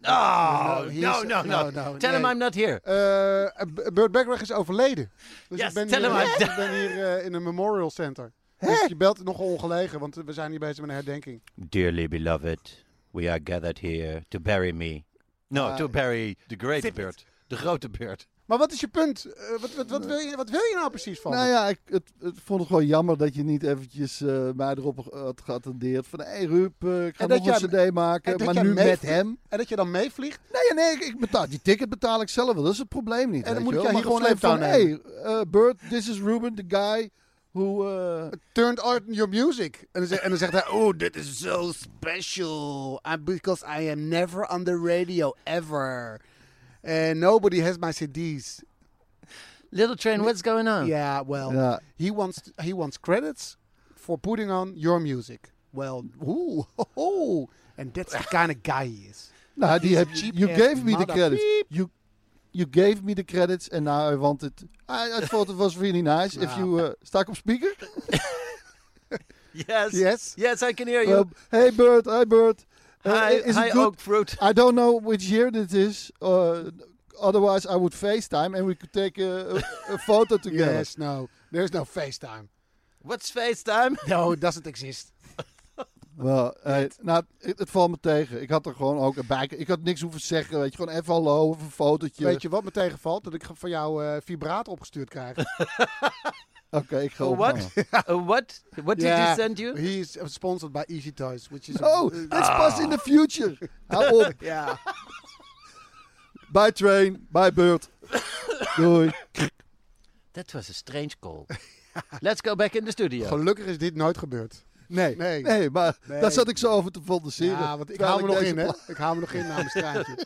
Oh, no, no, no. no, Tell him. I'm not here. Eh, B- Burt Bacharach is overleden. Dus Yes, ik ben tell hier, him I'm <laughs> ik <laughs> ben hier eh, in een memorial center. Dus je belt nog ongelegen, want we zijn hier bezig met een herdenking. Dearly beloved, we are gathered here to bury me. No, Ah, to bury the great bird. De grote bird. Maar wat is je punt? Eh, wat, wat, wat, wil je, wat wil je nou precies van Nou ja, ik het, het vond het gewoon jammer dat je niet eventjes eh, mij erop had geattendeerd. Van, hé hey Ruud, eh, ik ga En nog een cd maken, maar nu met hem. En dat je dan meevliegt? Nee, nee, ik, ik betaal, die ticket betaal ik zelf wel. Dat is het probleem niet. En dan moet je hier gewoon even van, hey, Bert, this is Ruben, the guy who... Turned on your music. En dan, zegt- en dan zegt hij, oh, dit is so special. I- because I am never on the radio, ever. And nobody has my CDs. Little train, what's going on? Yeah, well, Ja. he wants he wants credits for putting on your music. Well, ooh, <laughs> ho, ho. and that's the kind of guy he is. Nou, die heb, cheap you ass gave me the mother- credits. Beep. You, you gave me the credits and now I want it. I, I thought it was really nice. If you... Uh, sta ik op speaker? <laughs> Yes. Yes. Yes, I can hear you. Uh, hey Bert, hi Bert. Uh, Hi, is? Oak Fruit. I don't know which year this is. Uh, otherwise, I would FaceTime and we could take a, a, a photo <laughs> together. Yes, no, there's no FaceTime. What's FaceTime? <laughs> No, it doesn't exist. <laughs> Wel, hey, nou, het, het valt me tegen. Ik had er gewoon ook bij. Ik had niks hoeven zeggen. Weet je, gewoon even hallo of een fotootje. Weet je wat me tegenvalt? Dat ik van jou eh vibraat opgestuurd krijg. Oké, ik ga Oh, what? Uh, <laughs> what? What did Yeah, he send you? He is sponsored by Easy Toys, which is Oh, uh, that's pas in the future. Hou op. <laughs> ja. <laughs> Bye train, bye Bert. <coughs> Doei. That was a strange call. Let's go back in the studio. Gelukkig is dit nooit gebeurd. Nee, Nee. nee, maar Nee. daar zat ik zo over te fantaseren. Ja, want ik hou me nog in, hè? Ik hou me nog in na mijn straatje.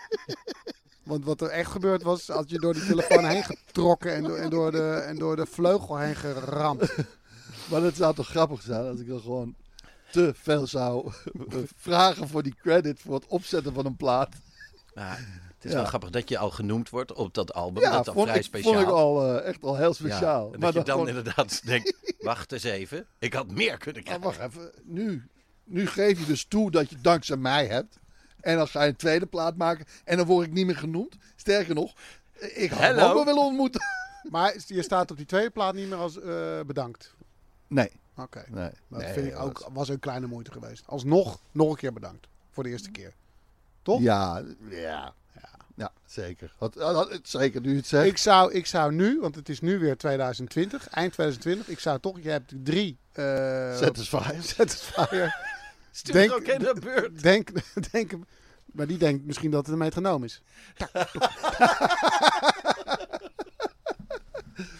Want wat er echt gebeurd was, had je door die telefoon heen getrokken en door, en door, de, en door de vleugel heen geramd. Maar dat zou toch grappig zijn als ik dan gewoon te veel zou vragen voor die credit voor het opzetten van een plaat. Maar het is Ja. wel grappig dat je al genoemd wordt op dat album. Ja, dat is al vond vrij ik, speciaal. vond ik al eh, echt al heel Ja, speciaal. en maar dat je dan gewoon- inderdaad <laughs> denkt, wacht eens even. Ik had meer kunnen Maar krijgen. wacht even, nu, nu geef je dus toe dat je dankzij mij hebt. En dan ga je een tweede plaat maken en dan word ik niet meer genoemd. Sterker nog, ik had hem Hello. ook wel willen ontmoeten. <laughs> Maar je staat op die tweede plaat niet meer als eh, bedankt. Nee. Oké. nee. Dat nee, vind ik ook, was een kleine moeite geweest. Alsnog, nog een keer bedankt. Voor de eerste keer. Toch? Ja, ja, ja, ja, zeker. Had, had- had- zeker, nu het zegt. Ik zou, ik zou nu, want het is nu weer 2020, eind 2020. Ik zou toch, je hebt drie... eh Satisfier. <laughs> Satisfier. Stuur er ook in de beurt. Denk, <laughs> denk, maar die denkt misschien dat het een metronoom is. <laughs>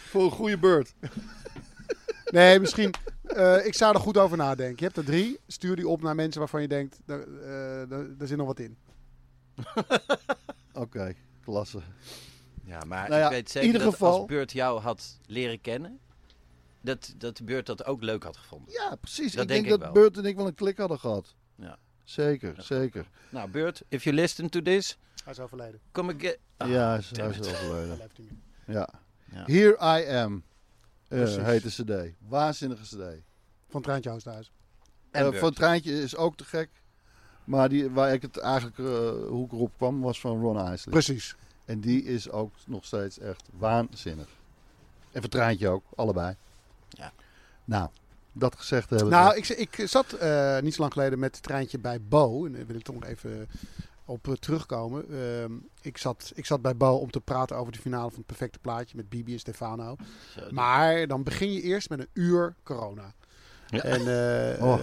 Voor een goede beurt. Nee, misschien. eh, ik zou er goed over nadenken. Je hebt er drie. Stuur die op naar mensen waarvan je denkt, daar, eh, daar, daar zit nog wat in. <laughs> Oké, klasse. Ja, maar Nou ja, ik weet zeker ieder dat geval- als Beurt jou had leren kennen, dat, dat de Beurt dat ook leuk had gevonden. Ja, precies. Dat ik denk denk ik dat. Beurt en ik wel een klik hadden gehad. Ja. Zeker, zeker. Nou, Beurt, if you listen to this, Hij is overleden. come again. Ah, ja, hij is, hij overleden. Ja. Ja. Here I Am eh Precies. heet de cd. Waanzinnige cd. Van Treintje Oosthuis. En Eh, Beurt. van Treintje is ook te gek. Maar die, waar ik het eigenlijk eh, hoe ik erop kwam was van Ron Isley. Precies. En die is ook nog steeds echt waanzinnig. En van Treintje ook, allebei. Ja. Nou, dat gezegd hebben. Nou, ik, ik zat eh, niet zo lang geleden met het treintje bij Bo. En daar wil ik toch nog even op eh, terugkomen. Ehm, ik, zat, ik zat bij Bo om te praten over de finale van het perfecte plaatje met Bibi en Stefano. Zo, Maar dan begin je eerst met een uur corona. Ja. En Oh. eh,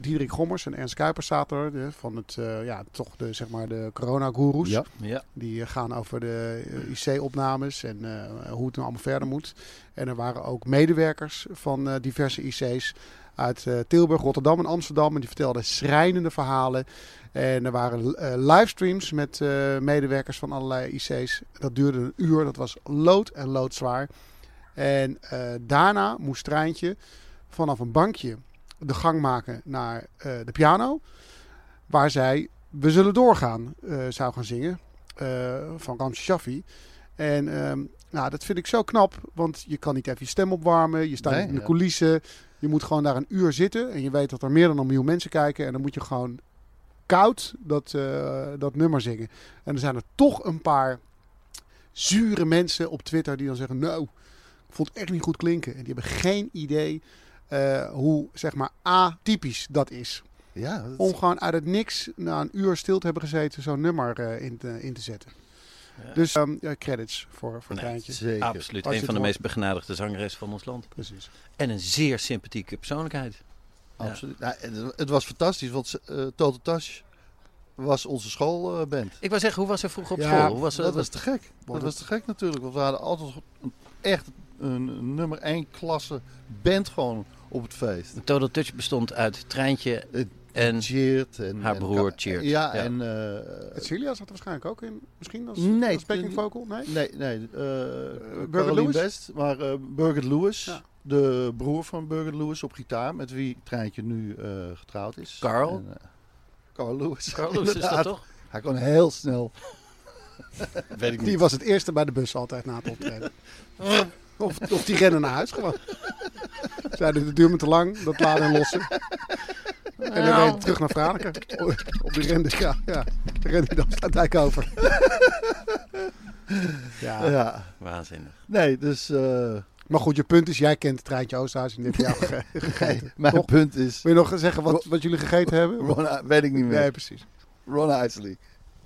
Diederik Gommers en Ernst Kuipers zaten er. de- van het, eh, ja, toch de, zeg maar de corona-goeroes. Ja. Ja. Die gaan over de IC-opnames en eh, hoe het nou allemaal verder moet. En er waren ook medewerkers van diverse IC's uit eh, Tilburg, Rotterdam en Amsterdam. En die vertelden schrijnende verhalen. En er waren eh, livestreams met eh, medewerkers van allerlei IC's. Dat duurde een uur. Dat was lood en loodzwaar. En eh, daarna moest Treintje vanaf een bankje de gang maken naar eh, de piano. Waar zij We Zullen Doorgaan eh, zou gaan zingen. eh, van Ramse Shaffi. En ehm, nou, dat vind ik zo knap. Want je kan niet even je stem opwarmen. Je staat Nee, in de ja. coulissen. Je moet gewoon daar een uur zitten. En je weet dat er meer dan een miljoen mensen kijken. En dan moet je gewoon koud dat, dat nummer zingen. En er zijn er toch een paar zure mensen op Twitter die dan zeggen... Nou, ik vond het echt niet goed klinken. En die hebben geen idee eh, hoe zeg maar atypisch dat is. Ja, dat Om gewoon uit het niks na een uur stil te hebben gezeten zo'n nummer eh, in, te, in te zetten. Dus ehm, ja, credits voor, voor Nee, Treintje. zeker. Absoluut. Als Een van de meest begenadigde zangeres van ons land. Precies. En een zeer sympathieke persoonlijkheid. Absoluut. Ja, het, het was fantastisch, want eh Total Touch was onze schoolband. Ik wou zeggen, hoe was ze vroeger op Ja, school? Hoe was, dat was te gek. Dat was te gek natuurlijk. Want we hadden altijd een- echt een nummer 1 klasse band gewoon op het feest. De Total Touch bestond uit Treintje en Cheert en haar en- broer Cheert. Ja, en... eh, Celia zat er waarschijnlijk ook in. Misschien als, Nee, als backing vocal? Nee? Nee, nee. eh Burger Lewis? Best, maar eh Burger Lewis, de broer van Burger Lewis op gitaar, met wie Treintje nu eh, getrouwd is. Carl? En, Carl Lewis. Carl Lewis is dat toch? Hij kon heel snel. <laughs> Weet ik Die niet. was het eerste bij de bus altijd na het optreden. <laughs> of, of die rennen naar huis gewoon. <laughs> Zeiden, het duurt me te lang, dat laden en lossen. En dan reed terug naar Franeker. <laughs> Op die rende, ja. ja. Dan rende hij dan over. <laughs> ja. Ja. Waanzinnig. Nee, dus... eh, Maar goed, je punt is, jij kent het treintje Oosthuis en dit heb je jou ge- gegeten. Nee, mijn Toch? punt is... Wil je nog zeggen wat, wat jullie gegeten hebben? Ron, weet ik niet meer. Nee, precies. Ron Isley.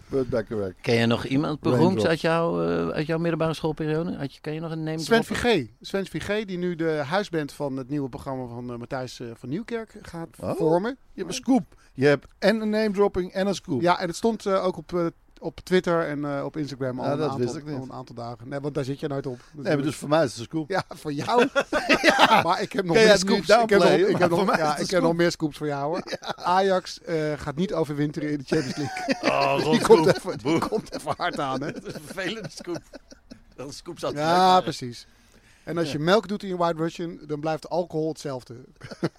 Bacharach. Ken je nog iemand beroemd uit, jouw eh, uit jouw middelbare schoolperiode? Had je, kan je nog een name Sven droppen? Vigé. Sven Vigé, die nu de huisband van het nieuwe programma van eh, Matthijs eh, van Nieuwkerk gaat Oh. vormen. Je hebt een scoop. Je hebt en een name dropping en een scoop. Ja, en het stond eh, ook op, eh, op Twitter en eh, op Instagram al, Ja, een, dat aantal, wist ik niet. al een aantal dagen. Nee, want daar zit je nooit op. Nee, maar dus voor mij is het een scoop. Ja, voor jou. <laughs> ja, maar ik heb nog meer scoops. Ik heb nog, ik heb nog, ja, ik heb nog scoop. meer scoops voor jou hoor. Ajax eh, gaat niet overwinteren in de Champions League. <laughs> Oh, die, Ron komt Scoop. even, die komt even hard aan. Hè? <laughs> Dat is een vervelende scoop. Dat is scoop zat Ja, precies. En als je melk doet in je White Russian, dan blijft de alcohol hetzelfde.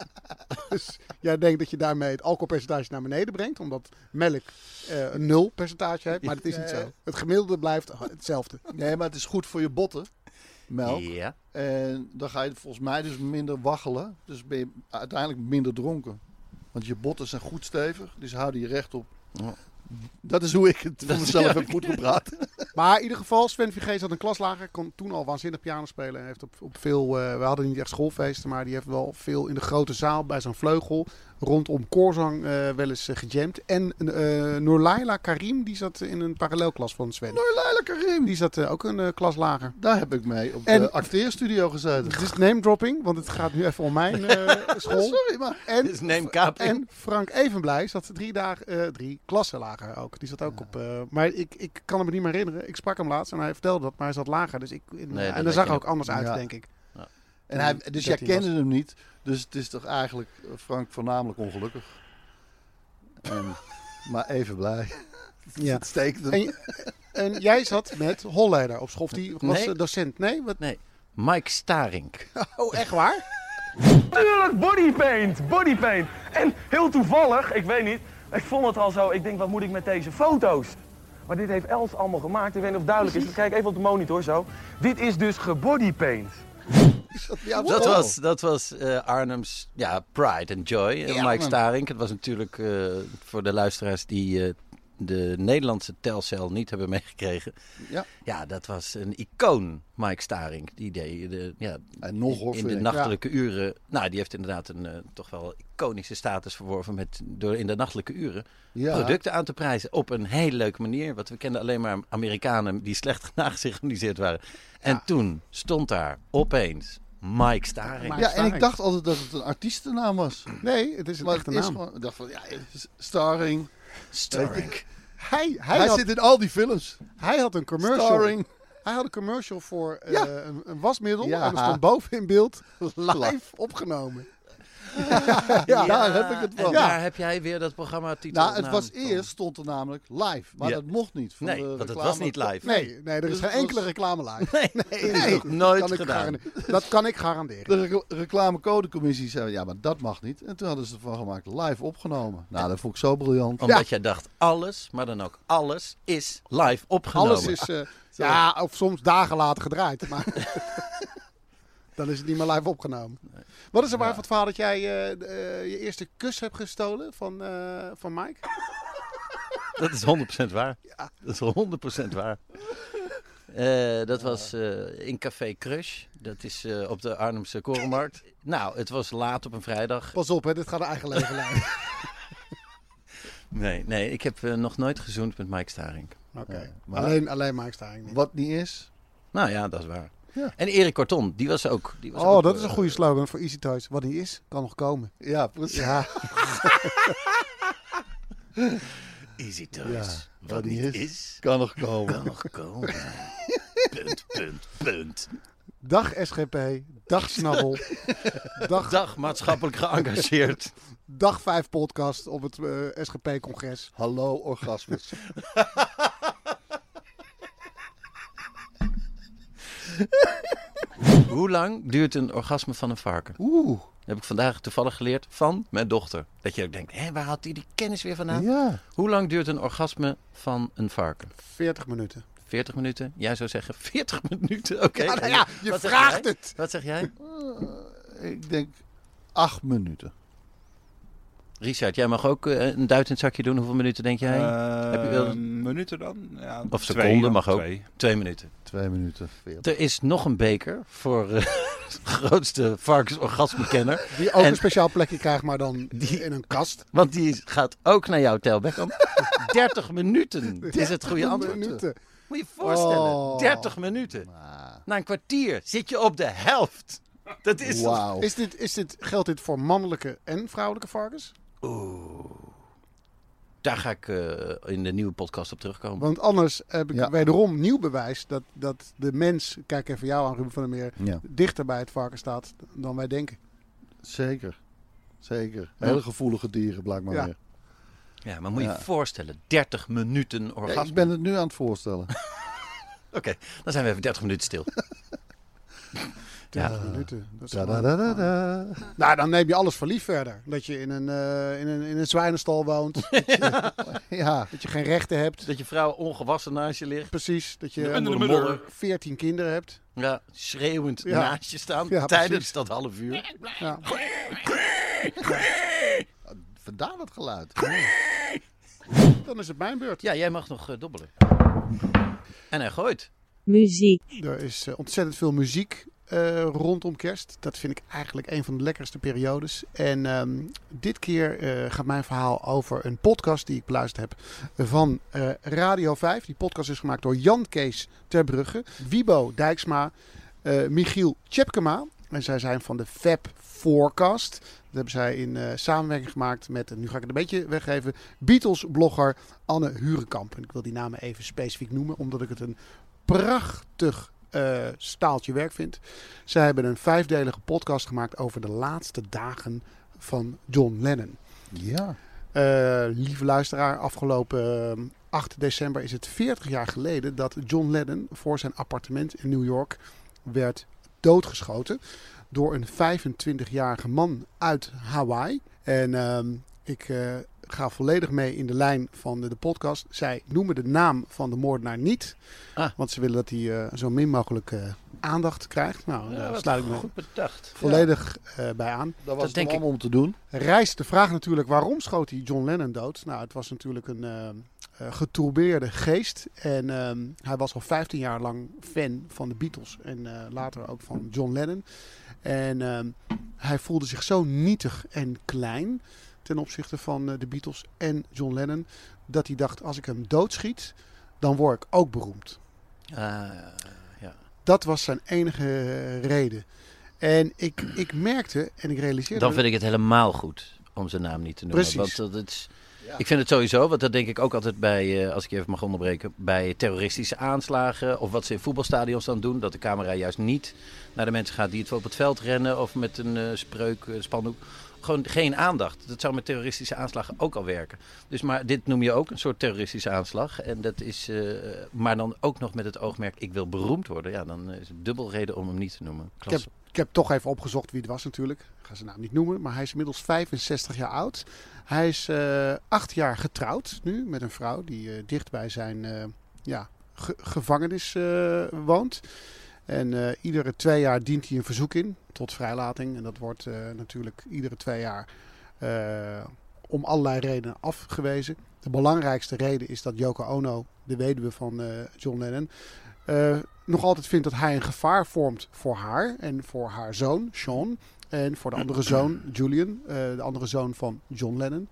<laughs> dus jij denkt dat je daarmee het alcoholpercentage naar beneden brengt, omdat melk eh, een nul percentage heeft, maar dat is niet zo. Het gemiddelde blijft hetzelfde. Nee, maar het is goed voor je botten. Melk. Ja. En dan ga je volgens mij dus minder waggelen. Dus ben je uiteindelijk minder dronken. Want je botten zijn goed stevig. Dus houden je recht op. Dat is hoe ik het voor mezelf heb goed gepraat. <laughs> Maar in ieder geval, Sven Vigé zat een klas lager. Kon toen al waanzinnig piano spelen. Heeft op, op veel, eh, we hadden niet echt schoolfeesten, maar die heeft wel veel in de grote zaal bij zo'n vleugel rondom Koorzang eh, wel eens eh, gejamd. En uh, Noorlaila Karim, die zat in een parallelklas van Sven. Noorlaila Karim? Die zat eh, ook een eh, klas lager. Daar heb ik mee op En- de acteerstudio gezeten. Het is name dropping, want het gaat nu even om mijn eh, <laughs> school. Sorry, maar... En, Dit is name kaping. en Frank Evenblij zat drie, dagen, eh, drie klassen lager ook. Die zat ook op... eh, maar ik, ik kan me niet meer herinneren. Ik sprak hem laatst en hij vertelde dat, maar hij zat lager. Dus ik, Nee, en dat daar zag hij ook ook. anders uit, Ja. denk ik. En hij, dus jij 13 kende was. hem niet. Dus het is toch eigenlijk eh, Frank voornamelijk ongelukkig. En, <laughs> maar even blij. <laughs> Ja. Het steekt hem. En, en jij zat met Holleder op school. Of Die was Nee. docent. Nee? Wat? Nee, Mike Starink. <laughs> Oh, echt waar? Tuurlijk, bodypaint, bodypaint. En heel toevallig, ik weet niet, ik vond het al zo, ik denk wat moet ik met deze foto's? Maar dit heeft Els allemaal gemaakt, ik weet niet of het duidelijk is. Kijk even op de monitor zo. Dit is dus gebodypaint. Dat was, dat was eh, Arnhems ja, pride and joy. Ja, Mike man. Starink. Het was natuurlijk eh, voor de luisteraars die eh, de Nederlandse telcel niet hebben meegekregen. Ja. Ja, dat was een icoon, Mike Starink. Die deed de, ja, En nog, hoor, in vind de nachtelijke uren. Nou, die heeft inderdaad een toch wel iconische status verworven met door in de nachtelijke uren Ja. producten aan te prijzen op een hele leuke manier. Want we kenden alleen maar Amerikanen die slecht <laughs> georganiseerd waren. En toen stond daar opeens Mike Staring. Ja, en ik dacht altijd dat het een artiestennaam was. Nee, het is een maar echte het is naam. Gewoon, ik dacht van, ja, Starring. Starring. Hij, hij, Hij had, zit in al die films. hij had een commercial. Starring. Hij had een commercial voor eh, een, een wasmiddel. Ja. En er stond boven in beeld <laughs> live opgenomen. <laughs> Ja, daar heb ik het En van. daar heb jij weer dat programma titel. Nou, het was eerst, stond er namelijk live. Maar Ja. dat mocht niet. van Nee, de want het was niet live. Nee, nee, er is Dus geen enkele was- reclame live. <laughs> Nee, Nee, nooit kan gedaan. Dat kan ik garanderen. De recla- reclamecodecommissie zei, ja, maar dat mag niet. En toen hadden ze ervan gemaakt, live opgenomen. Nou, dat vond ik zo briljant. Omdat jij dacht, alles, maar dan ook alles, is live opgenomen. Alles is, eh, <laughs> ja, of soms dagen later gedraaid. Maar dan is het niet meer live opgenomen. Wat is er waar van het verhaal dat jij eh, eh, je eerste kus hebt gestolen van, eh, van Mike? <laughs> Dat is 100% waar. Dat is 100% waar. <laughs> Dat was in Café Crush. Dat is op de Arnhemse Korenmarkt. <laughs> nou, het was laat op een vrijdag. Pas op, hè, dit gaat een eigen leven leiden. Nee, nee ik heb nog nooit gezoend met Mike Staring. Oké. alleen, alleen Mike Staring niet. Wat niet is. Nou ja, dat is waar. Ja. En Erik Corton, die was ook... Die was Oh, ook, dat is een eh, goede slogan voor Easy Toys. Wat niet is, kan nog komen. Ja, precies. Ja. <laughs> Easy Toys. Ja, Wat niet is, kan nog komen. kan nog komen. <laughs> punt, punt, punt. Dag SGP, dag Snabbel, <laughs> dag, Dag maatschappelijk geëngageerd. dag 5 podcast op het eh, SGP-congres. Hallo orgasmes. <laughs> Hoe lang duurt een orgasme van een varken? Oeh. heb ik vandaag toevallig geleerd van mijn dochter. Dat je ook denkt, hé, waar haalt hij die kennis weer vandaan? Ja. Hoe lang duurt een orgasme van een varken? 40 minuten. 40 minuten? Jij zou zeggen <laughs> 40 minuten? Oké. Ja, nou ja, je Wat vraagt het. Wat zeg jij? Ik denk acht minuten. Richard, jij mag ook eh, een duit in het zakje doen. Hoeveel minuten denk jij? Heb je wel... Eh, minuten dan? Ja, Of twee seconden mag ook. twee. Twee minuten. Twee minuten. 40. Er is nog een beker voor eh, de <laughs> grootste varkensorgasmekenner. <laughs> Die ook En- een speciaal plekje krijgt, maar dan <laughs> in een kast. Want die gaat ook naar jou, Tel Beckham. 30 minuten is het goede 30 antwoord. minuten. Moet je je voorstellen, Oh. 30 minuten. Na een kwartier zit je op de helft. Dat is. Is dit, is dit, geldt dit voor mannelijke en vrouwelijke varkens? Oeh. Daar ga ik eh, in de nieuwe podcast op terugkomen. Want anders heb ik Ja. wederom nieuw bewijs dat, dat de mens, kijk even jou aan Ruben van der Meer, Ja. dichter bij het varken staat dan wij denken. Zeker. Zeker. Hele gevoelige dieren, blijkbaar Ja. weer. Ja, maar moet je Ja. je voorstellen, 30 minuten Ja, orgasme. ik ben het nu aan het voorstellen. <laughs> Oké, dan zijn we even 30 minuten stil. <laughs> 30 minuten. Dat is gewoon- Da-da-da-da-da. Nou, dan neem je alles voor lief verder. Dat je in een, eh, in een, in een zwijnenstal woont. <laughs> Ja. Dat je geen rechten hebt. Dat je vrouw ongewassen naast je ligt. Precies. Dat je Onder de eh, modder. 14 kinderen hebt. Ja, schreeuwend Ja. naast je staan Ja, tijdens precies. dat half uur. Ja. Vandaar dat geluid. Dan is het mijn beurt. Ja, jij mag nog eh, dobbelen. En hij gooit. muziek, Er is eh, ontzettend veel muziek eh, rondom kerst. Dat vind ik eigenlijk een van de lekkerste periodes. En ehm, dit keer eh, gaat mijn verhaal over een podcast die ik beluisterd heb van eh, Radio 5. Die podcast is gemaakt door Jan Kees Terbrugge, Wibo Dijksma, Michiel Tjepkema. En zij zijn van de Fab Forecast. Dat hebben zij in samenwerking gemaakt met, nu ga ik het een beetje weggeven, Beatles-blogger Anne Hurenkamp. En ik wil die namen even specifiek noemen, omdat ik het een prachtig eh, staaltje werk vind. Zij hebben een vijfdelige podcast gemaakt over de laatste dagen van John Lennon. Ja. Eh, lieve luisteraar, afgelopen eh, 8 december is het 40 jaar geleden dat John Lennon voor zijn appartement in New York werd doodgeschoten door een 25-jarige man uit Hawaii. En ehm, ik eh, ga volledig mee in de lijn van de, de podcast. Zij noemen de naam van de moordenaar niet, Ah. want ze willen dat hij eh, zo min mogelijk eh, aandacht krijgt. Nou, Ja, daar sluit ik me goed bedacht. volledig eh, bij aan. Dat was Dat denk allemaal om te doen. Rijst de vraag natuurlijk waarom schoot hij John Lennon dood? Nou, het was natuurlijk een eh eh, getroubleerde geest. En ehm, hij was al 15 jaar lang fan van de Beatles. En eh, later ook van John Lennon. En ehm, hij voelde zich zo nietig en klein ten opzichte van eh, de Beatles en John Lennon. Dat hij dacht, als ik hem doodschiet, dan word ik ook beroemd. Ah, ja. Dat was zijn enige reden. En ik, ik merkte en ik realiseerde... Dan vind ik het helemaal goed om zijn naam niet te noemen. Precies. Want dat is, Ik vind het sowieso, want dat denk ik ook altijd bij, eh, als ik je even mag onderbreken, bij terroristische aanslagen of wat ze in voetbalstadions dan doen, dat de camera juist niet naar de mensen gaat die het op het veld rennen of met een eh, spreuk, eh, spandoek. Gewoon geen aandacht. Dat zou met terroristische aanslagen ook al werken. Dus maar dit noem je ook een soort terroristische aanslag. En dat is, eh, maar dan ook nog met het oogmerk, ik wil beroemd worden. Ja, dan is het dubbel reden om hem niet te noemen. Ik heb, ik heb toch even opgezocht wie het was natuurlijk. Ik ga zijn naam niet noemen, maar hij is inmiddels 65 jaar oud. Hij is eh, acht jaar getrouwd nu met een vrouw die eh, dicht bij zijn ja, ge- gevangenis woont. En eh, iedere twee jaar dient hij een verzoek in tot vrijlating. En dat wordt eh, natuurlijk iedere twee jaar eh, om allerlei redenen afgewezen. De belangrijkste reden is dat Yoko Ono, de weduwe van John Lennon, nog altijd vindt dat hij een gevaar vormt voor haar en voor haar zoon, Sean. En voor de andere zoon, Julian, de andere zoon van John Lennon.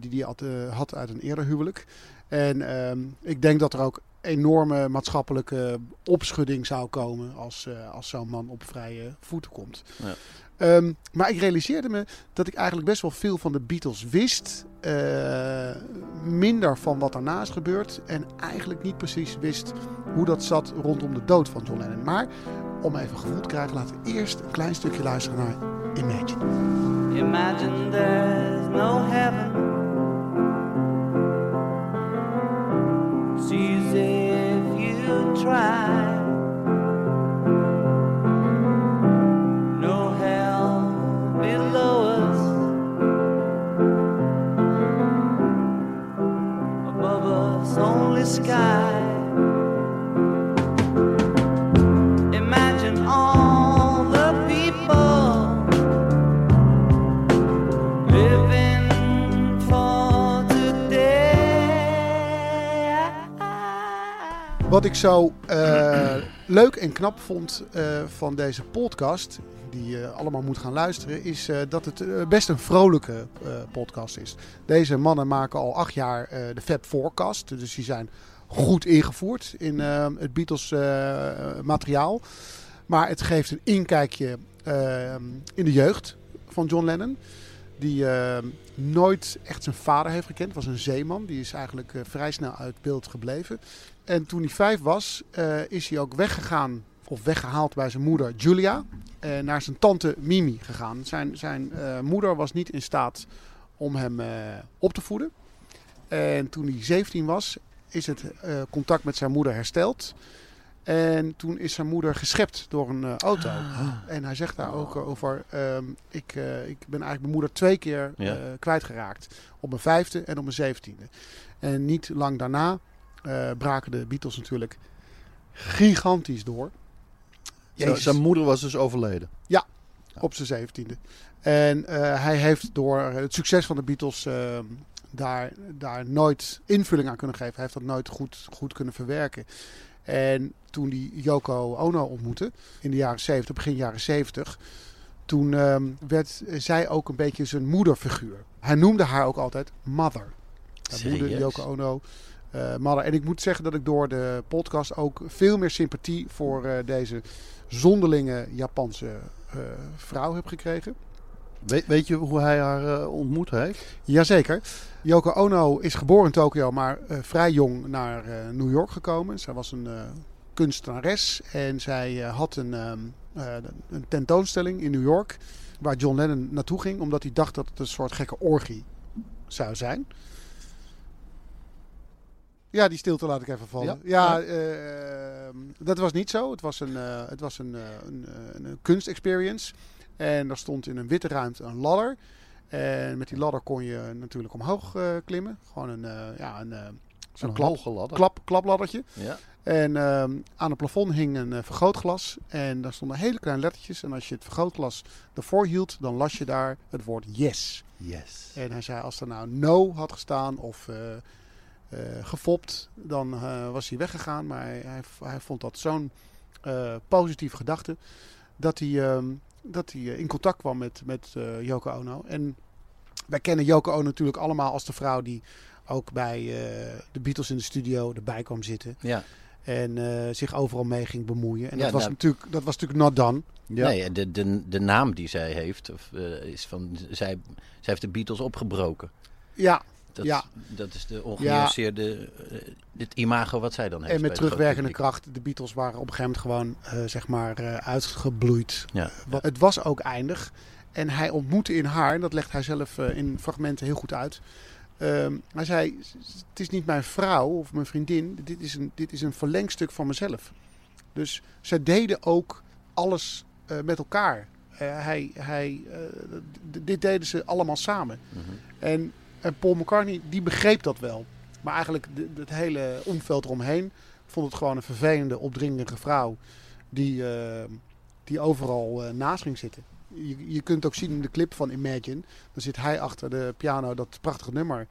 die hij had, had uit een eerder huwelijk. En ehm, ik denk dat er ook enorme maatschappelijke opschudding zou komen als, eh, als zo'n man op vrije voeten komt. Ja. Ehm, maar ik realiseerde me dat ik eigenlijk best wel veel van de Beatles wist. eh, minder van wat daarna is gebeurd. En eigenlijk niet precies wist hoe dat zat rondom de dood van John Lennon. Maar om even gevoel te krijgen, laten we eerst een klein stukje luisteren naar Imagine. Imagine there's no heaven. Easy if you try. No hell below us. Above us, only sky. Wat ik zo eh, leuk en knap vond eh, van deze podcast, die je allemaal moet gaan luisteren, is eh, dat het best een vrolijke podcast is. Deze mannen maken al acht jaar de Fab Forecast, dus die zijn goed ingevoerd in het Beatles materiaal. Maar het geeft een inkijkje in de jeugd van John Lennon. Die nooit echt zijn vader heeft gekend. Was een zeeman. Die is eigenlijk vrij snel uit beeld gebleven. En toen hij vijf was, eh, is hij ook weggegaan. Of weggehaald bij zijn moeder Julia. En naar zijn tante Mimi gegaan. Zijn, zijn eh, moeder was niet in staat om hem eh, op te voeden. En toen hij 17 was, is het eh, contact met zijn moeder hersteld. En toen is zijn moeder geschept door een eh, auto. En hij zegt daar ook over: ehm, ik, eh, ik ben eigenlijk mijn moeder twee keer Ja. eh, kwijtgeraakt. Op mijn vijfde en op mijn zeventiende. En niet lang daarna eh, braken de Beatles natuurlijk gigantisch door. Zijn- zijn moeder was dus overleden. Ja, op zijn zeventiende. En eh, hij heeft door het succes van de Beatles ehm, daar, daar nooit invulling aan kunnen geven. Hij heeft dat nooit goed, goed kunnen verwerken. En toen hij Yoko Ono ontmoette in de jaren 70, begin jaren 70, toen ehm, werd zij ook een beetje zijn moederfiguur. Hij noemde haar ook altijd Mother. Hij moeder? Yoko Ono. Eh. En ik moet zeggen dat ik door de podcast ook veel meer sympathie voor eh, deze zonderlinge Japanse eh, vrouw heb gekregen. Weet, weet je hoe hij haar ontmoet heeft? Jazeker. Yoko Ono is geboren in Tokio, maar vrij jong naar New York gekomen. Zij was een kunstenares en zij had een, ehm, eh, een tentoonstelling in New York waar John Lennon naartoe ging, omdat hij dacht dat het een soort gekke orgie zou zijn. Ja, die stilte laat ik even vallen. Ja. Ja, eh, dat was niet zo. Het was een, eh, het was een, eh, een, eh, een kunstexperience. En daar stond in een witte ruimte een ladder. En met die ladder kon je natuurlijk omhoog klimmen. Gewoon een, ja, een, zo'n Een klap, klap, klapladdertje. Ja. En ehm, aan het plafond hing een vergrootglas. En daar stonden hele kleine lettertjes. En als je het vergrootglas ervoor hield, dan las je daar het woord yes. Yes. En hij zei, als er nou no had gestaan of gefopt, dan eh, was hij weggegaan. Maar hij, hij, hij vond dat zo'n eh, positieve gedachte dat hij, ehm, dat hij eh, in contact kwam met, met eh, Yoko Ono. En wij kennen Yoko Ono natuurlijk allemaal als de vrouw die ook bij eh, de Beatles in de studio erbij kwam zitten. Ja. En eh, zich overal mee ging bemoeien. En Ja, dat, was nou- natuurlijk, dat was natuurlijk not done. Nee, de, de, de naam die zij heeft, of, eh, is van, zij, zij heeft de Beatles opgebroken. Ja, Dat, ja. dat is de ongenuanceerde, eh, het imago wat zij dan heeft. En met terugwerkende kracht, de Beatles waren op een gegeven moment gewoon, eh, zeg maar, eh, uitgebloeid. Ja. Het was ook eindig. En hij ontmoette in haar, en dat legt hij zelf in fragmenten heel goed uit. Ehm, hij zei, het is niet mijn vrouw of mijn vriendin, dit is een, dit is een verlengstuk van mezelf. Dus zij deden ook alles met elkaar. Hij, hij, dit deden ze allemaal samen. En, en Paul McCartney, die begreep dat wel. Maar eigenlijk de- het hele omveld eromheen vond het gewoon een vervelende, opdringerige vrouw. Die, eh, die overal eh, naast ging zitten. Je, je kunt ook zien in de clip van Imagine. Dan zit hij achter de piano dat prachtige nummer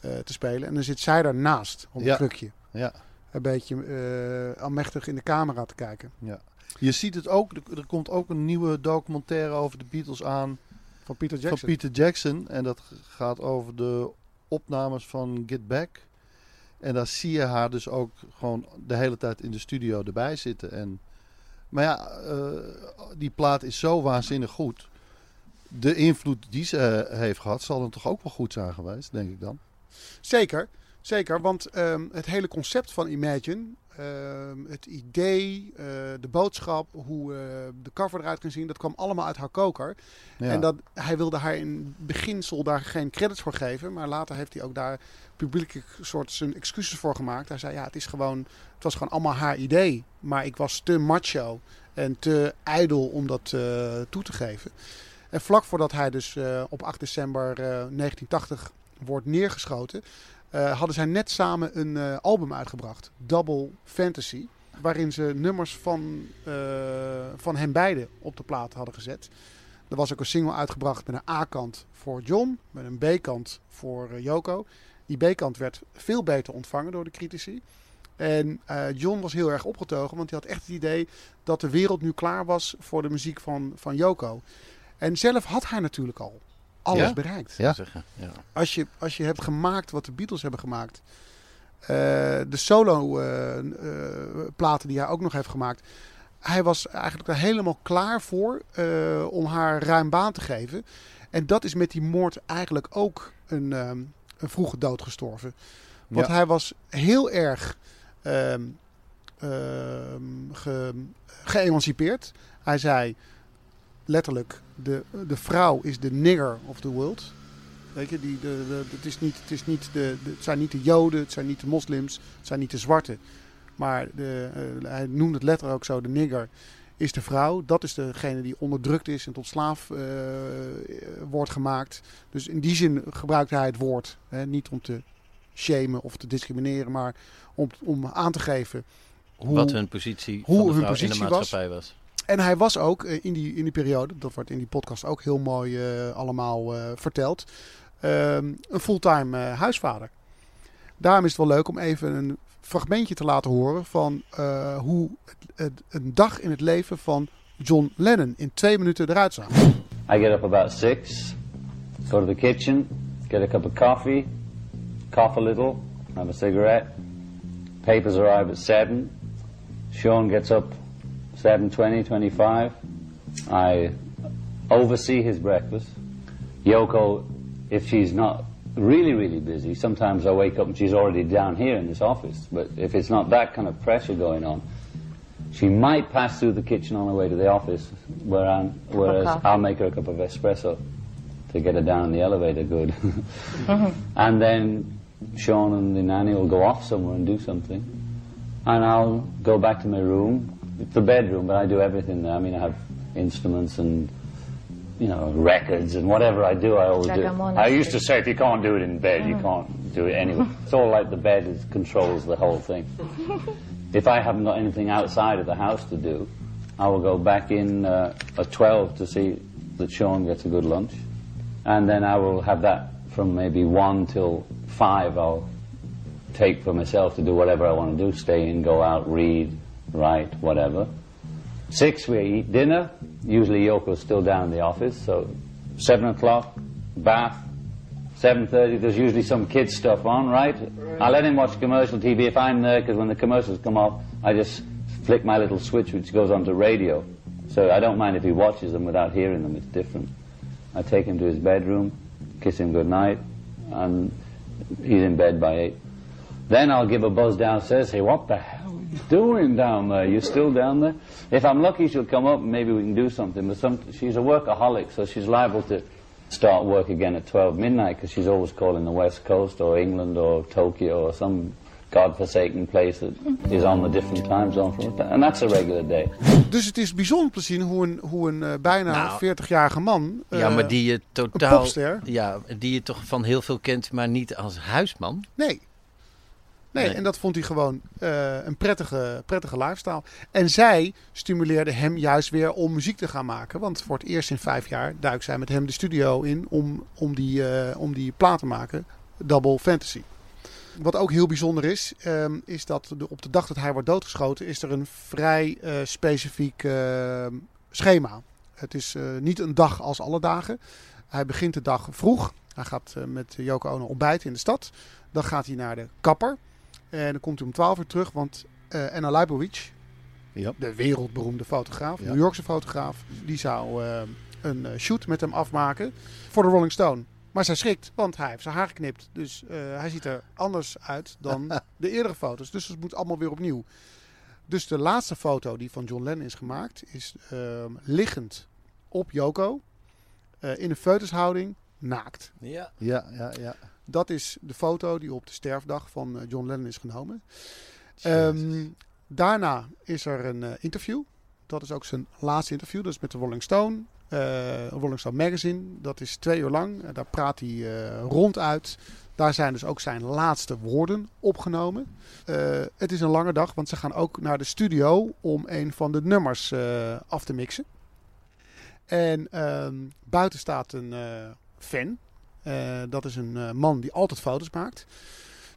eh, te spelen. En dan zit zij daarnaast op een Ja. krukje. Ja. een beetje almechtig in de camera te kijken. Ja. Je ziet het ook, er komt ook een nieuwe documentaire over de Beatles aan. Van Peter Jackson. Van Peter Jackson. En dat gaat over de opnames van Get Back. En daar zie je haar dus ook gewoon de hele tijd in de studio erbij zitten. En, maar ja, eh, die plaat is zo waanzinnig goed. De invloed die ze eh, heeft gehad, zal dan toch ook wel goed zijn geweest, denk ik dan. Zeker, zeker. Want ehm, het hele concept van Imagine, het idee, eh, de boodschap, hoe eh, de cover eruit kan zien, dat kwam allemaal uit haar koker. Ja. En dat, hij wilde haar in beginsel daar geen credits voor geven. Maar later heeft hij ook daar publiekelijk soort zijn excuses voor gemaakt. Hij zei, ja, het, is gewoon, het was gewoon allemaal haar idee. Maar ik was te macho en te ijdel om dat eh, toe te geven. En vlak voordat hij dus op 8 december eh, 1980 wordt neergeschoten, hadden zij net samen een eh, album uitgebracht, Double Fantasy, waarin ze nummers van, eh, van hen beiden op de plaat hadden gezet. Er was ook een single uitgebracht met een A-kant voor John, met een B-kant voor eh, Yoko. Die B-kant werd veel beter ontvangen door de critici. En eh, John was heel erg opgetogen, want hij had echt het idee dat de wereld nu klaar was voor de muziek van, van Yoko. En zelf had hij natuurlijk al alles Ja? bereikt. Ja. Zeggen, ja. Als, je, als je hebt gemaakt wat de Beatles hebben gemaakt, eh, de solo eh, eh, platen die hij ook nog heeft gemaakt, hij was eigenlijk daar helemaal klaar voor eh, om haar ruim baan te geven. En dat is met die moord eigenlijk ook een, ehm, een vroege dood gestorven. Want Ja. hij was heel erg ehm, ehm, ge, geëmancipeerd. Hij zei letterlijk, de, de vrouw is de nigger of the world. Weet je, die, de, de, het, is niet, het, is niet de, het zijn niet de joden, het zijn niet de moslims, het zijn niet de zwarten. Maar de, eh, hij noemde het letterlijk ook zo, de nigger is de vrouw. Dat is degene die onderdrukt is en tot slaaf eh, wordt gemaakt. Dus in die zin gebruikte hij het woord. Hè, niet om te shamen of te discrimineren, maar om, om aan te geven hoe, Wat hun positie hoe hun vrouw in de positie maatschappij was. En hij was ook eh, in, die, in die periode, dat wordt in die podcast ook heel mooi eh, allemaal eh, verteld, ehm, een fulltime huisvader. Daarom is het wel leuk om even een fragmentje te laten horen van hoe een dag in het leven van John Lennon in twee minuten eruit zag. I get up about six, go to the kitchen, get a cup of coffee, cough a little, have a cigarette. Papers arrive at seven. Sean gets up 7.20, 25. I oversee his breakfast. Yoko, if she's not really, really busy, sometimes I wake up and she's already down here in this office. But if it's not that kind of pressure going on, she might pass through the kitchen on her way to the office, where I'm, whereas. I'll make her a cup of espresso to get her down in the elevator good. <laughs> and then Sean and the nanny will go off somewhere and do something. And I'll go back to my room. The bedroom, but I do everything there. I mean, I have instruments and, you know, records and whatever I do, I always do. I used to say, if you can't do it in bed, you can't do it anywhere. it's all like the bed is, controls the whole thing. <laughs> If I haven't got anything outside of the house to do, I will go back in uh, at 12 to see that Sean gets a good lunch. And then I will have that from maybe 1 till 5 I'll take for myself to do whatever I want to do. Stay in, go out, read, write, whatever. 6 we eat dinner. Usually Yoko's still down in the office, so 7 o'clock, bath. 7.30, there's usually some kids stuff on, right? I let him watch commercial TV if I'm there, because when the commercials come off, I just flick my little switch which goes onto radio. So I don't mind if he watches them without hearing them, it's different. I take him to his bedroom, kiss him goodnight, and he's in bed by 8. Then I'll give a buzz downstairs, say, what the hell doing down there? You still down there? If I'm lucky, she'll come up and maybe we can do something. But some, she's a workaholic, so she's liable to start work again at 12 midnight because she's always calling the West Coast or England or Tokyo or some godforsaken place that is on the different time zone from. And that's a regular day. Dus het is bijzonder te zien hoe een, hoe een eh, bijna Nou, 40-jarige man. ja, eh, maar die je Een totaal... popster. Ja, die je toch van heel veel kent, maar niet als huisman. Nee. Nee, Nee. en dat vond hij gewoon eh, een prettige, prettige lifestyle. En zij stimuleerde hem juist weer om muziek te gaan maken. Want voor het eerst in vijf jaar duikt zij met hem de studio in om, om, die, eh, om die plaat te maken. Double Fantasy. wat ook heel bijzonder is, ehm, is dat de, op de dag dat hij wordt doodgeschoten, is er een vrij eh, specifiek ehm, schema. Het is niet een dag als alle dagen. Hij begint de dag vroeg. Hij gaat met Yoko Ono ontbijten in de stad. Dan gaat hij naar de kapper. En dan komt hij om 12 uur terug, want eh Anna Ja. de wereldberoemde fotograaf, Ja. New Yorkse fotograaf, die zou eh, een eh, shoot met hem afmaken voor de Rolling Stone. Maar zij schrikt, want hij heeft zijn haar geknipt. Dus eh, hij ziet er anders uit dan <laughs> de eerdere foto's. Dus het moet allemaal weer opnieuw. Dus de laatste foto die van John Lennon is gemaakt, is ehm, liggend op Yoko. eh, in een foetushouding, naakt. Ja. Ja, ja, ja. Dat is de foto die op de sterfdag van eh, John Lennon is genomen. Ehm, daarna is er een eh, interview. Dat is ook zijn laatste interview. Dat is met de Rolling Stone. eh, Rolling Stone Magazine. Dat is twee uur lang. Eh, daar praat hij ronduit. Daar zijn dus ook zijn laatste woorden opgenomen. Het is een lange dag, want ze gaan ook naar de studio om een van de nummers af te mixen. En ehm, buiten staat een fan. Eh, dat is een eh, man die altijd foto's maakt.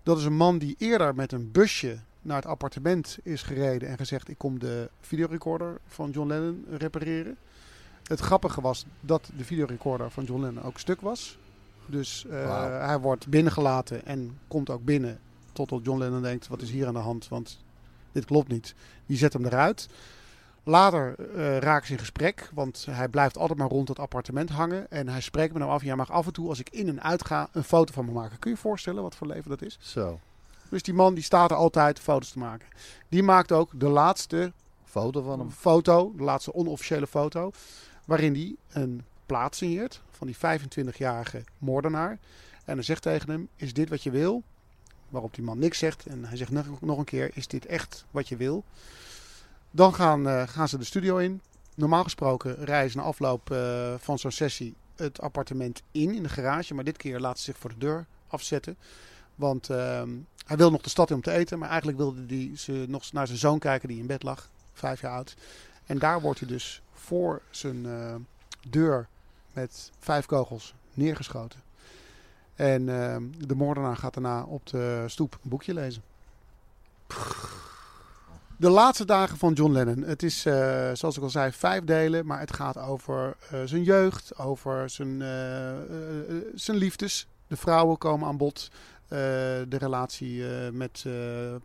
Dat is een man die eerder met een busje naar het appartement is gereden en gezegd: Ik kom de videorecorder van John Lennon repareren. Het grappige was dat de videorecorder van John Lennon ook stuk was. Dus eh, hij wordt binnengelaten en komt ook binnen. Totdat John Lennon denkt: Wat is hier aan de hand? Want dit klopt niet. Die zet hem eruit. Later eh raken ze in gesprek, want hij blijft altijd maar rond het appartement hangen. En hij spreekt met hem af: Jij mag af en toe, als ik in en uit ga, een foto van me maken. Kun je je voorstellen wat voor leven dat is? Zo. Dus die man die staat er altijd foto's te maken. Die maakt ook de laatste Foto van hem. foto, de laatste onofficiële foto, waarin hij een plaat signeert van die 25-jarige moordenaar. En hij zegt tegen hem, is dit wat je wil? Waarop die man niks zegt. En hij zegt nog, nog een keer, is dit echt wat je wil? Dan gaan, eh, gaan ze de studio in. Normaal gesproken rijden ze na afloop eh, van zo'n sessie het appartement in, in de garage. Maar dit keer laat ze zich voor de deur afzetten. Want ehm, hij wil nog de stad in om te eten. Maar eigenlijk wilde hij ze nog naar zijn zoon kijken die in bed lag. Vijf jaar oud. En daar wordt hij dus voor zijn eh, deur met vijf kogels neergeschoten. En ehm, de moordenaar gaat daarna op de stoep een boekje lezen. De laatste dagen van John Lennon. Het is, eh, zoals ik al zei, vijf delen. Maar het gaat over eh, zijn jeugd, over zijn, eh, zijn liefdes. De vrouwen komen aan bod. De relatie met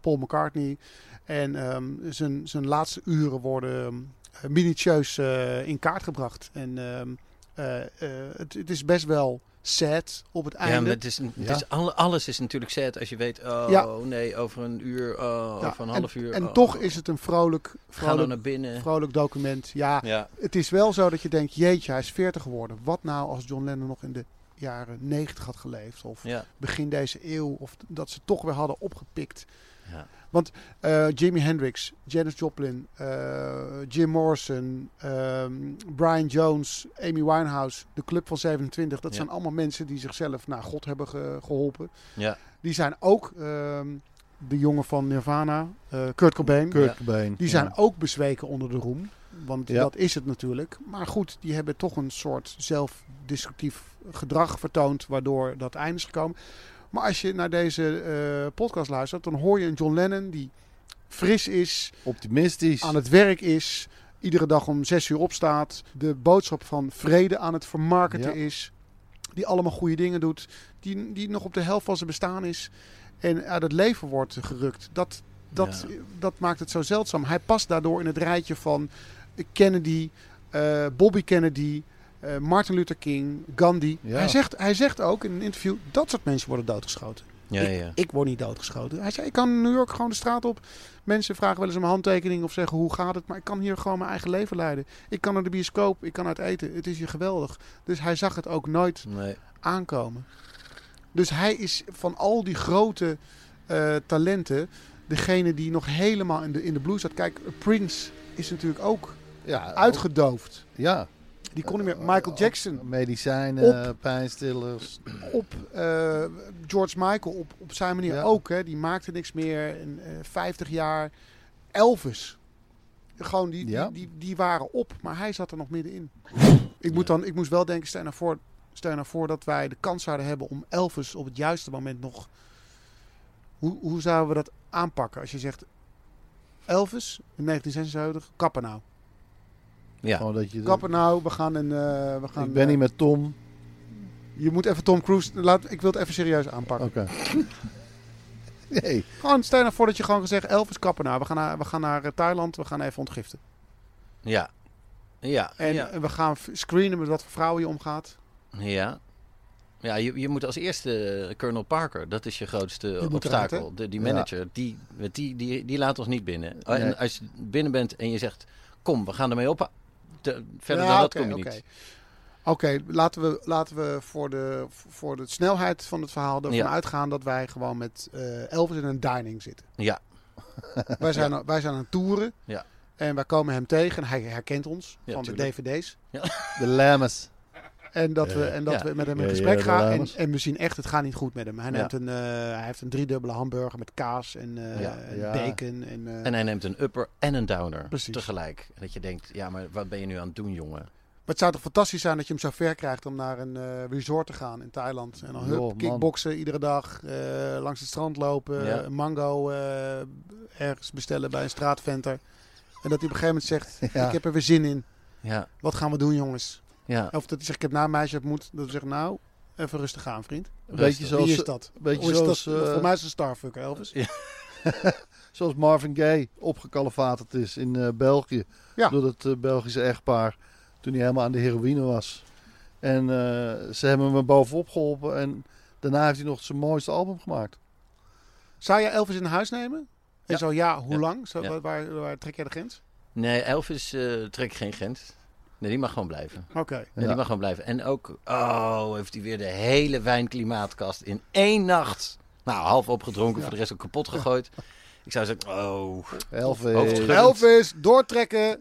Paul McCartney. En ehm, zijn, zijn laatste uren worden minutieus in kaart gebracht. En ehm, eh, eh, het, het is best wel sad op het einde. Ja, maar het is, het Ja. is alle- alles is natuurlijk sad als je weet, oh Ja. nee, over een uur, oh, Ja, over een en- half uur. En oh. toch is het een vrolijk, vrolijk, dan naar binnen. vrolijk document. Ja, Ja. het is wel zo dat je denkt, jeetje, hij is 40 geworden. Wat nou als John Lennon nog in de jaren 90 had geleefd? Of Ja. begin deze eeuw? Of dat ze toch weer hadden opgepikt. Ja. Want eh Jimi Hendrix, Janis Joplin, eh, Jim Morrison, ehm, Brian Jones, Amy Winehouse, de Club van 27. Dat Ja. zijn allemaal mensen die zichzelf naar God hebben ge- geholpen. Ja. Die zijn ook ehm, de jongen van Nirvana, eh, Kurt Cobain. Kurt Ja. Cobain, Die zijn ja. ook bezweken onder de roem. Want Ja. dat is het natuurlijk. Maar goed, die hebben toch een soort zelfdestructief gedrag vertoond. Waardoor dat einde is gekomen. Maar als je naar deze eh, podcast luistert, dan hoor je een John Lennon die fris is. Optimistisch. Aan het werk is. Iedere dag om zes uur opstaat. De boodschap van vrede aan het vermarkten Ja. is. Die allemaal goede dingen doet. Die, die nog op de helft van zijn bestaan is. En uit het leven wordt gerukt. Dat, dat, dat maakt het zo zeldzaam. Hij past daardoor in het rijtje van Kennedy, eh, Bobby Kennedy, eh, Martin Luther King, Gandhi. Ja. Hij, zegt, hij zegt ook in een interview, dat soort mensen worden doodgeschoten. Ja, ik, ja. ik word niet doodgeschoten. Hij zei, ik kan in New York gewoon de straat op. Mensen vragen wel eens om een handtekening of zeggen hoe gaat het. Maar ik kan hier gewoon mijn eigen leven leiden. Ik kan naar de bioscoop, ik kan uit eten. Het is hier geweldig. Dus hij zag het ook nooit Nee. aankomen. Dus hij is van al die grote eh, talenten degene die nog helemaal in de, in de blues zat. Kijk, Prince is natuurlijk ook Ja, uitgedoofd. Ja. Die kon niet meer. Michael Jackson. Medicijnen, Op- pijnstillers. op eh, George Michael op, op zijn manier Ja. ook. Hè. Die maakte niks meer. Eh, 50 jaar. Elvis. Gewoon die, Ja. die, die, die waren op. Maar hij zat er nog middenin. Ik, moet dan, ik moest wel denken, stel je nou voor, stel nou voor dat wij de kans zouden hebben om Elvis op het juiste moment nog Hoe, hoe zouden we dat aanpakken? Als je zegt, Elvis in 1976, kappen nou. Ja. Gewoon dat je... Kappen nou, we gaan een... eh, we gaan, ik ben niet met Tom. Je moet even Tom Cruise... Laat, ik wil het even serieus aanpakken. Oké. <laughs> nee. Gewoon, stel je nou voor dat je gewoon gezegd, Elvis kappen nou. We gaan naar, we gaan naar eh, Thailand, we gaan even ontgiften. Ja. Ja. En, ja. en we gaan screenen met wat voor vrouwen je omgaat. Ja. Ja, je, je moet als eerste Colonel Parker, dat is je grootste obstakel. eruit, de, die Ja. manager, die, die, die, die laat ons niet binnen. Nee. En als je binnen bent en je zegt, kom, we gaan ermee op. de- verder Ja, dan dat oké, kom je oké. niet. Oké, laten, we, laten we voor de, voor de snelheid van het verhaal ervan Ja. uitgaan dat wij gewoon met eh, Elvis in een dining zitten. Ja. <laughs> wij, zijn, wij zijn aan het toeren Ja. en wij komen hem tegen en hij herkent ons Ja, van tuurlijk. de dvd's. Ja. De Lammes. En dat we, en dat Ja. we met hem in gesprek gaan. En, en we zien echt, het gaat niet goed met hem. Hij, Ja. neemt een, eh, hij heeft een driedubbele hamburger met kaas en, eh, Ja. en Ja. bacon. En, eh, En hij neemt een upper en een downer Precies. tegelijk. En dat je denkt, ja, maar wat ben je nu aan het doen, jongen? Maar het zou toch fantastisch zijn dat je hem zo ver krijgt om naar een eh, resort te gaan in Thailand. En dan hup, man. kickboksen iedere dag, eh, langs het strand lopen, Ja. een mango eh, ergens bestellen bij een straatventer. En dat hij op een gegeven moment zegt, <laughs> Ja. ik heb er weer zin in. Ja. Wat gaan we doen jongens? Ja. Of dat hij zegt, ik heb na een meisje ontmoet. Dat hij zegt, nou, even rustig aan vriend. Een beetje zoals... Wie is dat? Beetje is zoals... dat? eh, Voor mij is het een starfucker, Elvis. Ja. <laughs> zoals Marvin Gaye opgekalefaterd is in eh, België. Ja. Door het eh, Belgische echtpaar. Toen hij helemaal aan de heroïne was. En eh, ze hebben hem er bovenop geholpen. En daarna heeft hij nog zijn mooiste album gemaakt. Zou jij Elvis in huis nemen? En Ja. zo ja, hoe Ja. lang? Zo, Ja. waar, waar, waar trek jij de grens? Nee, Elvis eh trekt geen grens. Nee, die mag gewoon blijven. Oké. Nee, Ja. die mag gewoon blijven. En ook, oh, heeft hij weer de hele wijnklimaatkast in één nacht. Nou, half opgedronken, voor de rest ook kapot gegooid. Ik zou zeggen, oh. Elvis. Elvis, doortrekken. <laughs>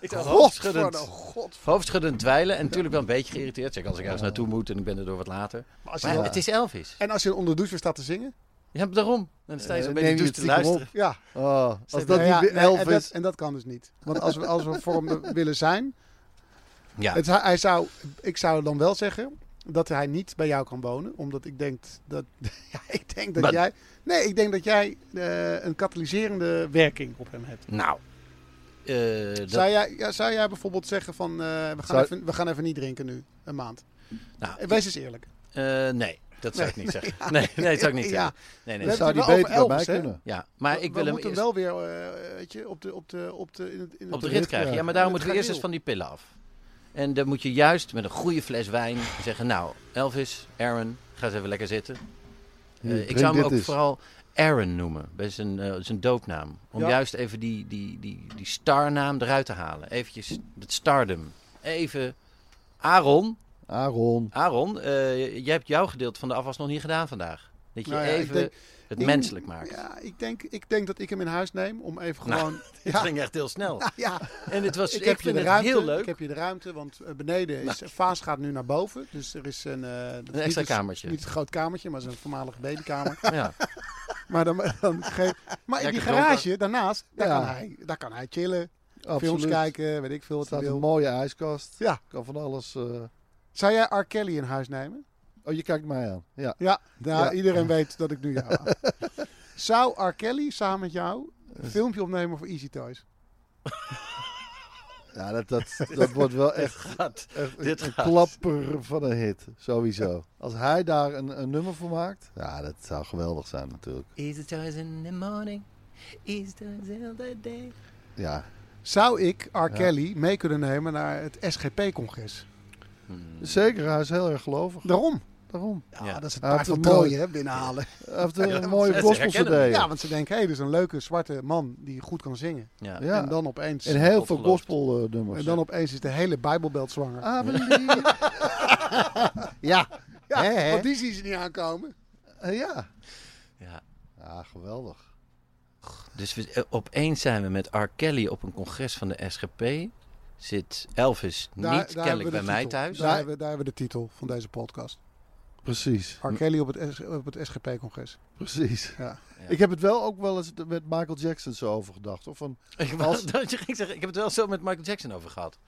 Ik zou Godverdomme, hoofdschuddend, God. hoofdschuddend dweilen. En natuurlijk wel een beetje geïrriteerd. Zeg, als ik ergens naartoe moet en ik ben er door wat later. Maar als je Maar dan- het is Elvis. En als je onder de douche weer staat te zingen? Ja, daarom. Dan sta je zo Eh, bij douche te luisteren. op. Ja. Oh, als dat ja, niet en, Elvis... dat, en dat kan dus niet. Want als we, als we voor hem <laughs> willen zijn... Ja. Het, hij zou, ik zou dan wel zeggen dat hij niet bij jou kan wonen. Omdat ik denk dat, <laughs> ja, ik denk dat Maar- jij... Nee, ik denk dat jij eh, een katalyserende werking op hem hebt. Nou. eh, dat- Zou, jij, ja, zou jij bijvoorbeeld zeggen van... we, gaan Zou- even, we gaan even niet drinken nu, een maand. nou, Wees eens eerlijk. nee, dat zou Nee, ik niet nee, zeggen. ja, Nee, nee, dat zou ik niet ja. zeggen. Nee, nee. We zou die beter bij mij kunnen. Ja, maar We- ik we wil hem moeten eerst wel weer eh, weet je, op de, op de, op de, in het, in het op de rit rit krijgen. Ja, maar daarom moeten we eerst eens van die pillen af. En dan moet je juist met een goede fles wijn zeggen... Nou, Elvis, Aaron, ga eens even lekker zitten. Eh, ik zou hem ook vooral Aaron noemen. Bij zijn, eh, zijn doopnaam. Om Ja. juist even die, die, die, die starnaam eruit te halen. Eventjes het stardom. Even... Aaron, Aaron. Aaron, eh, jij hebt jouw gedeelte van de afwas nog niet gedaan vandaag. Dat je Nou ja, even denk- het ik- menselijk maakt. Ja, ik denk, ik denk dat ik hem in huis neem om even Nou, gewoon... <laughs> Het ja, ging echt heel snel. Nou ja, En het was, ik ik, heb je de ruimte. heel leuk. Ik heb je de ruimte, want eh, beneden is... Vaas gaat nu naar boven, dus er is een... eh, is extra niet kamertje. Niet een groot kamertje, maar een voormalige babykamer. <laughs> Ja. <laughs> maar dan, dan geef, maar in die garage daarnaast, daar, Ja. kan hij, daar kan hij chillen. Films Absoluut. kijken, weet ik veel wat staat een wil. mooie ijskast. Ja. Kan van alles... Zou jij R. Kelly in huis nemen? Oh, je kijkt mij aan. Ja. Ja, nou, Ja. iedereen <laughs> weet dat ik nu jou aan. <laughs> Zou R. Kelly samen met jou een filmpje opnemen voor Easy Toys? <laughs> Ja, dat, dat, dat wordt wel echt, gaat- echt dit een gaat. klapper van een hit. Sowieso. Als hij daar een, een nummer voor maakt, ja, dat zou geweldig zijn natuurlijk. Easy toys in the morning, easy toys in the day. Ja, Zou ik R. Kelly mee kunnen nemen naar het SGP-congres? Zeker. Hij is heel erg gelovig. Daarom. Daarom. Ja, dat is het Hij heeft paard van Troje hè, binnenhalen. Hij heeft een <laughs> Ja, mooie gospel hem. Ja, want ze denken, hé, hey, dit is een leuke zwarte man die goed kan zingen. Ja. Ja. En dan opeens... En heel God veel gospel nummers. En dan opeens is de hele Bijbelbelt zwanger. Believe. <laughs> ja. ja, want die zien ze niet aankomen. Eh, ja. Ja. Ja, geweldig. Dus we, eh, opeens zijn we met R. Kelly op een congres van de SGP. Zit Elvis Daar- niet daar kennelijk bij mij thuis. Daar, hebben, we- daar hebben we de titel van deze podcast. Precies. R. Kelly op het, op het SGP-congres. Precies. Ja. Ik heb het wel ook wel eens met Michael Jackson zo over gedacht. Of van, Ik, als- <laughs> dat je ging zeggen, ik heb het wel zo met Michael Jackson over gehad.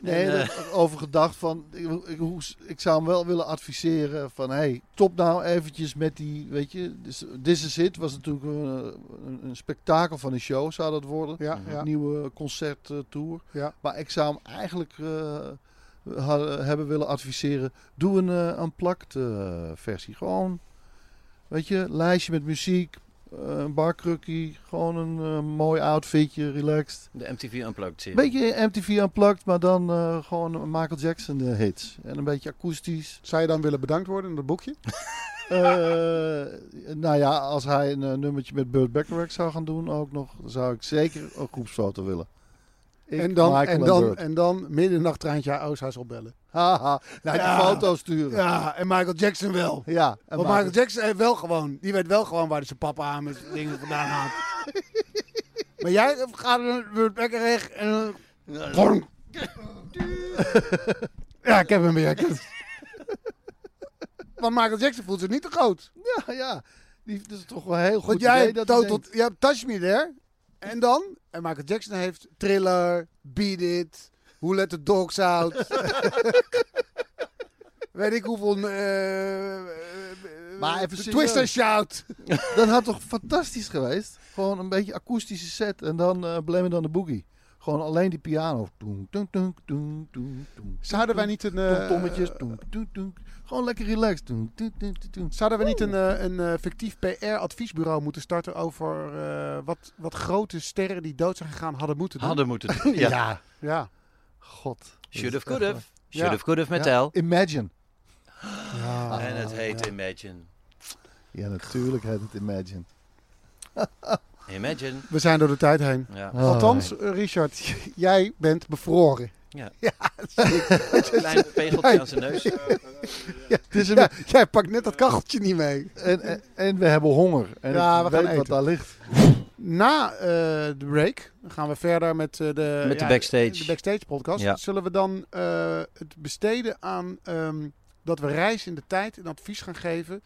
Nee, En, eh, dat- over gedacht van, ik, ik, hoe- ik zou hem wel willen adviseren van, hey, top nou eventjes met die, weet je, dus This Is It was natuurlijk een, een, een spektakel van een show, zou dat worden. Ja, Een ja. nieuwe concerttour. Ja. Maar ik zou hem eigenlijk eh, hebben willen adviseren, doe een uh, unplugged eh, versie. Gewoon, weet je, lijstje met muziek, eh, een barkrukkie, gewoon een eh, mooi outfitje, relaxed. De MTV Unplugged serie. Beetje MTV Unplugged, maar dan eh, gewoon Michael Jackson eh, hits. En een beetje akoestisch. Zou je dan willen bedankt worden in dat boekje? <laughs> Eh, nou ja, als hij een eh, nummertje met Burt Bacharach zou gaan doen ook nog, dan zou ik zeker een groepsfoto willen. Ik, en, dan, Michael en, dan, en dan haar Oosthuis opbellen. Haha, naar Ja. die foto sturen. Ja, en Michael Jackson wel. Ja, en Want Michael Jackson heeft wel gewoon, die weet wel gewoon waar zijn papa aan met dingen vandaan haalt. <laughs> maar jij gaat naar Burt Bacharach en dan... Gewoon. <laughs> ja, ik heb hem weer. <laughs> Want Michael Jackson voelt zich niet te groot. Ja, ja. Die, dat is toch wel een heel goed Want jij idee dat hebt Touch Me There. En dan? En Michael Jackson heeft Thriller, Beat It, Who Let the Dogs Out. <laughs> Weet ik hoeveel... eh, Maar even. Twist and Shout. <laughs> Dat had toch fantastisch geweest? Gewoon een beetje akoestische set en dan eh Blame It on the Boogie. Gewoon alleen die piano. Zouden wij niet een... eh, Tommetjes. Gewoon lekker relaxed. Toen. Zouden we niet een, eh, een eh, fictief PR-adviesbureau moeten starten over eh, wat, wat grote sterren die dood zijn gegaan hadden moeten doen? Hadden moeten <laughs> doen, ja. ja. ja. God. Should have, could have. Should have, could have met Ja. Imagine. Ja. En het heet Imagine. Ja, natuurlijk heet het Imagine. Imagine. We zijn door de tijd heen. Ja. Althans, Richard, <laughs> jij bent bevroren. Ja. <laughs> ja. <laughs> Klein pegeltje aan zijn neus. <laughs> Ja, Het is een- ja, jij pakt net dat kacheltje niet mee. En, en, en we hebben honger. En Ja, ik we gaan weet wat eten. daar ligt. Na eh, de break gaan we verder met eh, de, Met de backstage. de backstage podcast. Ja. Zullen we dan eh, het besteden aan ehm, dat we reizen in de tijd en advies gaan geven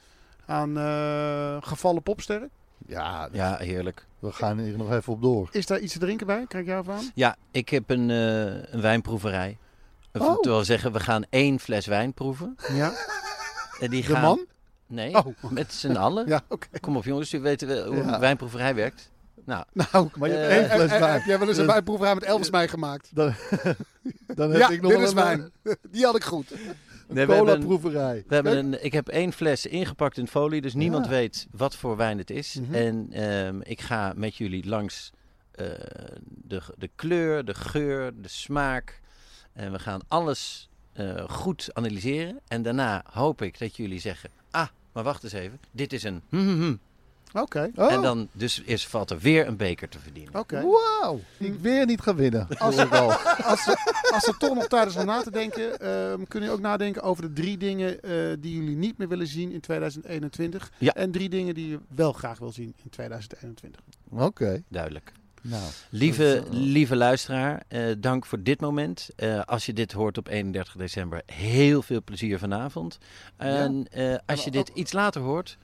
aan eh, gevallen popsterren? Ja, Ja, heerlijk. we gaan hier nog even op door. Is daar iets te drinken bij? Krijg ik jou van? Ja, ik heb een, eh, een wijnproeverij. Of Oh. Dat wil zeggen, we gaan één fles wijn proeven. Ja. En die De gaan... man? Nee, Oh. met z'n allen. <laughs> Ja, oké. Kom op jongens, jullie weten wel hoe Ja. een wijnproeverij werkt. Nou, Nou, Maar je hebt Eh, één fles eh, wijn. heb jij wel eens een Dus wijnproeverij met Elvis meegemaakt? Dan, <laughs> dan heb Ja, ik nog dit wel is een- wijn. <laughs> Die had ik goed. Nee, we hebben een- cola-proeverij. we hebben een, ik heb één fles ingepakt in folie, dus niemand Ja. weet wat voor wijn het is. Mhm. En ehm, ik ga met jullie langs eh, de, de kleur, de geur, de smaak. En we gaan alles eh, goed analyseren. En daarna hoop ik dat jullie zeggen, ah, maar wacht eens even, dit is een... hm, Oké. Oh, En dan dus is, valt er weer een beker te verdienen. Oké. Wauw. Ik weer niet gaan winnen. Als, al. als, er- als er toch nog tijd is om na te denken, ehm, kunnen jullie ook nadenken over de drie dingen eh, die jullie niet meer willen zien in 2021. Ja. En drie dingen die je wel graag wil zien in 2021. Oké. Duidelijk. Nou, Lieve, eh, lieve luisteraar, eh, dank voor dit moment. Eh, als je dit hoort op 31 december, heel veel plezier vanavond. En eh, als je dit iets later hoort,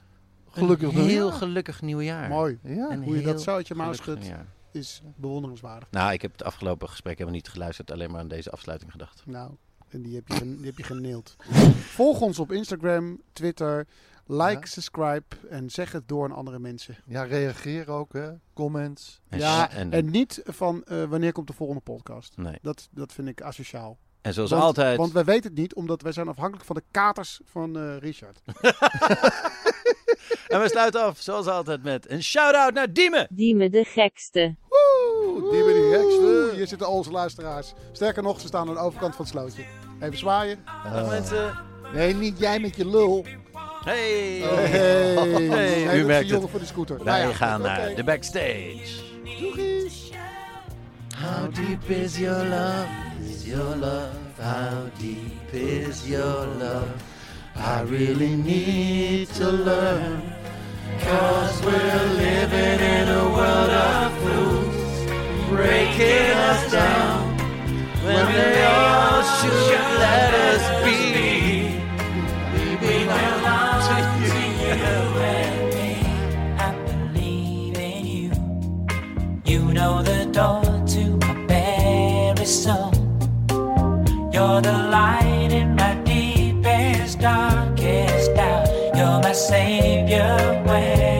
Gelukkig een heel nieuwjaar. gelukkig nieuwjaar. Mooi. Ja. Een Hoe je dat heel zo uit je mouw gelukkig schudt, is bewonderenswaardig. Nou, ik heb het afgelopen gesprek helemaal niet geluisterd, alleen maar aan deze afsluiting gedacht. Nou, en die heb je, die heb je geneeld. Volg ons op Instagram, Twitter. Like, Ja. subscribe en zeg het door aan andere mensen. Ja, reageer ook, hè. Comments. En, ja, en, en niet van eh, wanneer komt de volgende podcast. nee. Dat, dat vind ik asociaal. en zoals want, altijd, Want wij weten het niet, omdat wij zijn afhankelijk van de katers van eh, Richard. <laughs> en we sluiten af, zoals altijd, met een shout-out naar Diemen. Diemen de gekste. Oeh, die ben die gekste. Hier zitten al onze luisteraars. Sterker nog, ze staan aan de overkant van het slootje. Even zwaaien. Dag mensen. Nee, niet jij met je lul. Hey. Hey. Hey, u merkt jongen het. voor de scooter. Wij Nou ja, gaan naar de backstage. How deep is your love? Is your love? How deep is your love? I really need to learn. Cause we're living in a world of fools, breaking us down. When they all should let us be. We belong to you and me. I believe in you. You know the door to my very soul. You're the light savior when